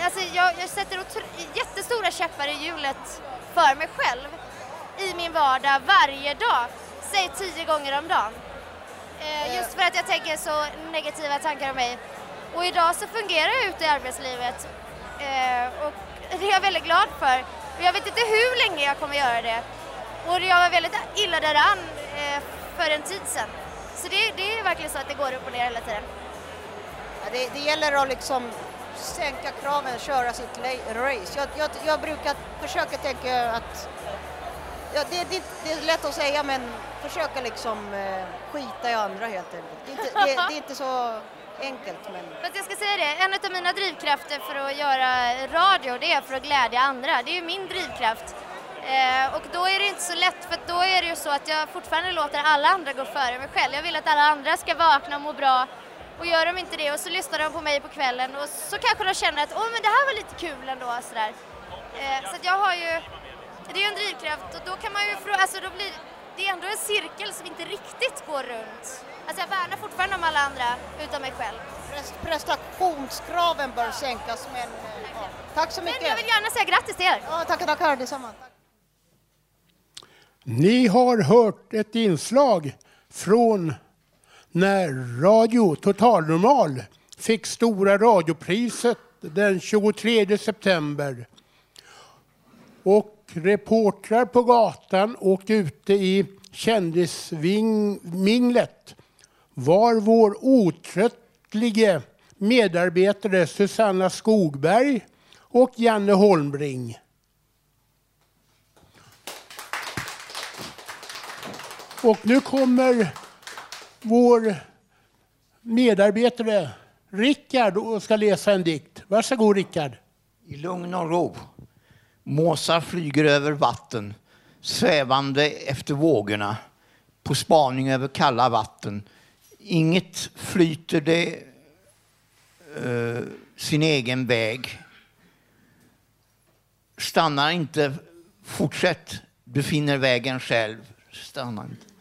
S31: alltså jag, jag sätter jättestora käppar i hjulet för mig själv i min vardag varje dag, säg tio gånger om dagen. Eh, just för att jag tänker så negativa tankar om mig. Och idag så fungerar jag ute i arbetslivet eh, och det är jag väldigt glad för. Och jag vet inte hur länge jag kommer göra det. Och jag var väldigt illa däran eh, för en tid sedan. Så det, det, är verkligen så att det går upp och ner hela tiden.
S32: Ja, det, det gäller att liksom sänka kraven, köra sitt race. Jag, jag, jag brukar försöka tänka att ja, det, det, det, är lätt att säga men försöka liksom eh, skita i andra helt enkelt. Det är inte, det, det är inte så enkelt. Men... [laughs]
S31: Fast jag ska säga det, en av mina drivkrafter för att göra radio det är för att glädja andra. Det är ju min drivkraft. Eh, och då är det inte så lätt för då är det ju så att jag fortfarande låter alla andra gå före mig själv. Jag vill att alla andra ska vakna och må bra och gör de inte det och så lyssnar de på mig på kvällen och så kanske de känner att åh men det här var lite kul ändå sådär. Eh, så att jag har ju, det är ju en drivkraft och då kan man ju, alltså då blir det är ändå en cirkel som inte riktigt går runt. Alltså jag värnar fortfarande om alla andra utom mig själv.
S32: Prestationskraven bör sänkas men ja. tack så mycket.
S31: Men jag vill gärna säga grattis till er.
S32: Ja, tackar, tackar detsamma.
S1: Ni har hört ett inslag från när Radio Totalnormal fick Stora radiopriset den 23 september. Och reportrar på gatan och ute i kändisminglet var vår otröttlige medarbetare Susanna Skogberg och Janne Holmbring. Och nu kommer vår medarbetare Rickard och ska läsa en dikt. Varsågod Rickard.
S33: I lugn och ro. Måsar flyger över vatten, svävande efter vågorna, på spaning över kalla vatten. Inget flyter det uh, sin egen väg. Stannar inte, fortsätt, du finner vägen själv. Stanna inte.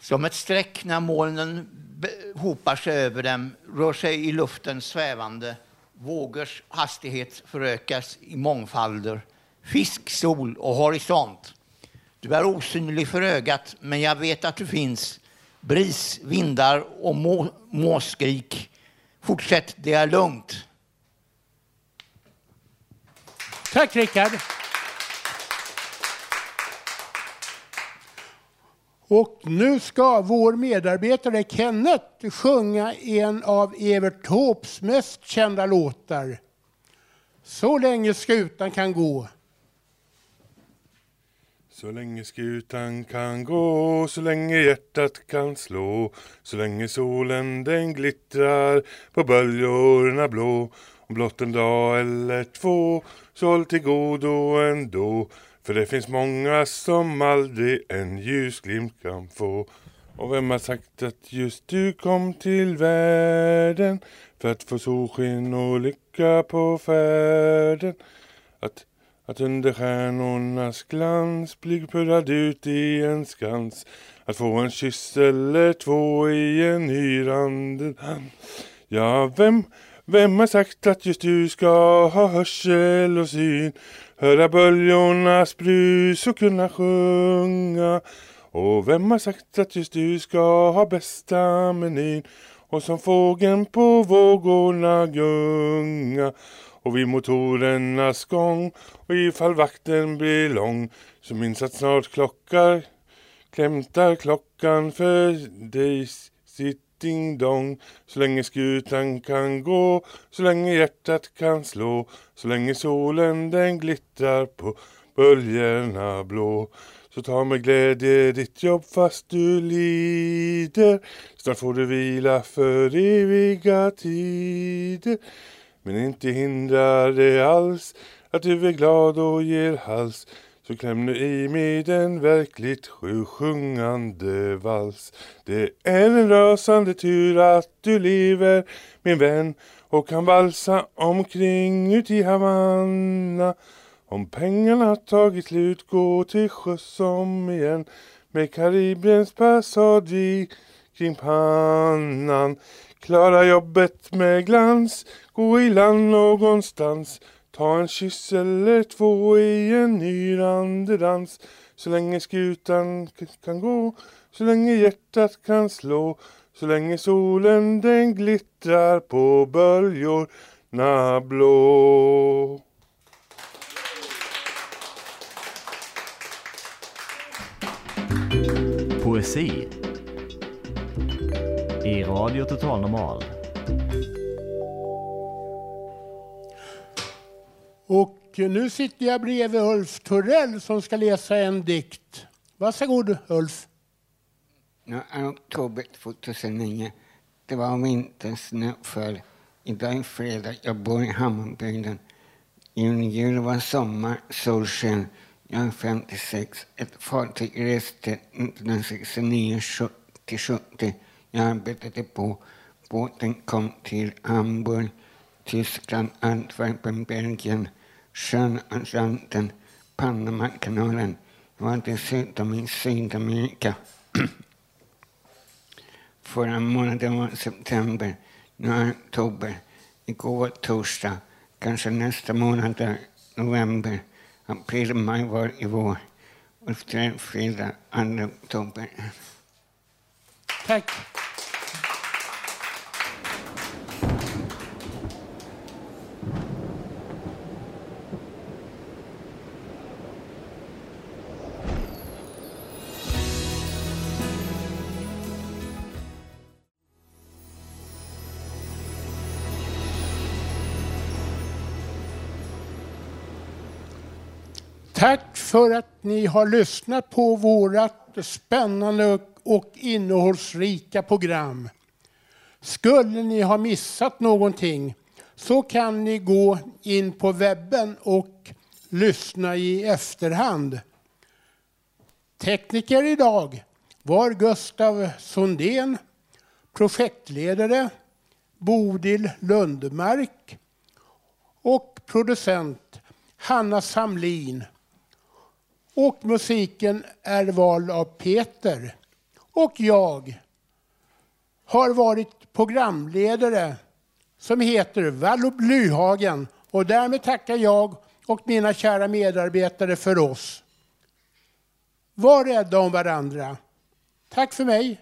S33: Som ett streck när molnen hopar sig över dem, rör sig i luften svävande. Vågors hastighet förökas i mångfalder. Fisk, sol och horisont. Du är osynlig för ögat, men jag vet att du finns. Bris, vindar och må måskrik. Fortsätt, det är lugnt.
S1: Tack, Rickard. Och nu ska vår medarbetare Kenneth sjunga en av Evert Taubes mest kända låtar. Så länge skutan kan gå.
S34: Så länge skutan kan gå, så länge hjärtat kan slå, så länge solen den glittrar på böljorna blå. Om blott en dag eller två, så håll till godo ändå. För det finns många som aldrig en ljusglimt kan få. Och vem har sagt att just du kom till världen för att få solsken och lycka på färden? Att, att under stjärnornas glans bli pullad ut i en skans att få en kyss eller två i en hyrande hand. Ja, vem, vem har sagt att just du ska ha hörsel och syn? Höra böljornas brus och kunna sjunga. Och vem har sagt att just du ska ha bästa menyn och som fågeln på vågorna gunga och vid motorernas gång och ifall vakten blir lång så minns att snart klockar klämtar klockan för dig sitt ding dong. Så länge skutan kan gå, så länge hjärtat kan slå, så länge solen den glittrar på böljorna blå. Så ta med glädje ditt jobb fast du lider. Snart får du vila för eviga tider. Men inte hindrar det alls att du är glad och ger hals. Så kläm nu i med en verkligt sjusjungande vals. Det är en rasande tur att du lever min vän och kan valsa omkring ut i Havanna. Om pengarna tagit slut, gå till sjöss om igen med Karibiens passage kring pannan. Klara jobbet med glans, gå i land någonstans. Ta en kyss eller två i en yrande dans. Så länge skutan kan gå, så länge hjärtat kan slå. Så länge solen den glittrar på böljorna blå.
S35: Poesi i Radio Total Normal.
S1: Och nu sitter jag bredvid Ulf Torell som ska läsa en dikt. Varsågod Ulf.
S36: Ja, oktober 2009. Det var vintersnö snöfall. Idag är fredag. Jag bor i Hammarbygden. Juni, juli var sommar, solsken. Jag är 56. Ett fartyg reste 1969 till 70. Jag arbetade på. Båten kom till Hamburg, Tyskland, Antwerpen, Belgien, sjön Panamakanalen. Var dessutom i Sydamerika. Förra månaden var september, nu är oktober. Igår var torsdag, kanske nästa månad är november. April, maj var i vår. Och efter fredag, 2 oktober.
S1: Tack. För att ni har lyssnat på vårt spännande och innehållsrika program. Skulle ni ha missat någonting så kan ni gå in på webben och lyssna i efterhand. Tekniker idag var Gustav Sundén, projektledare Bodil Lundmark och producent Hanna Samlin. Och musiken är vald av Peter. Och jag har varit programledare som heter Vallo Blyhagen. Och därmed tackar jag och mina kära medarbetare för oss. Var rädda om varandra. Tack för mig.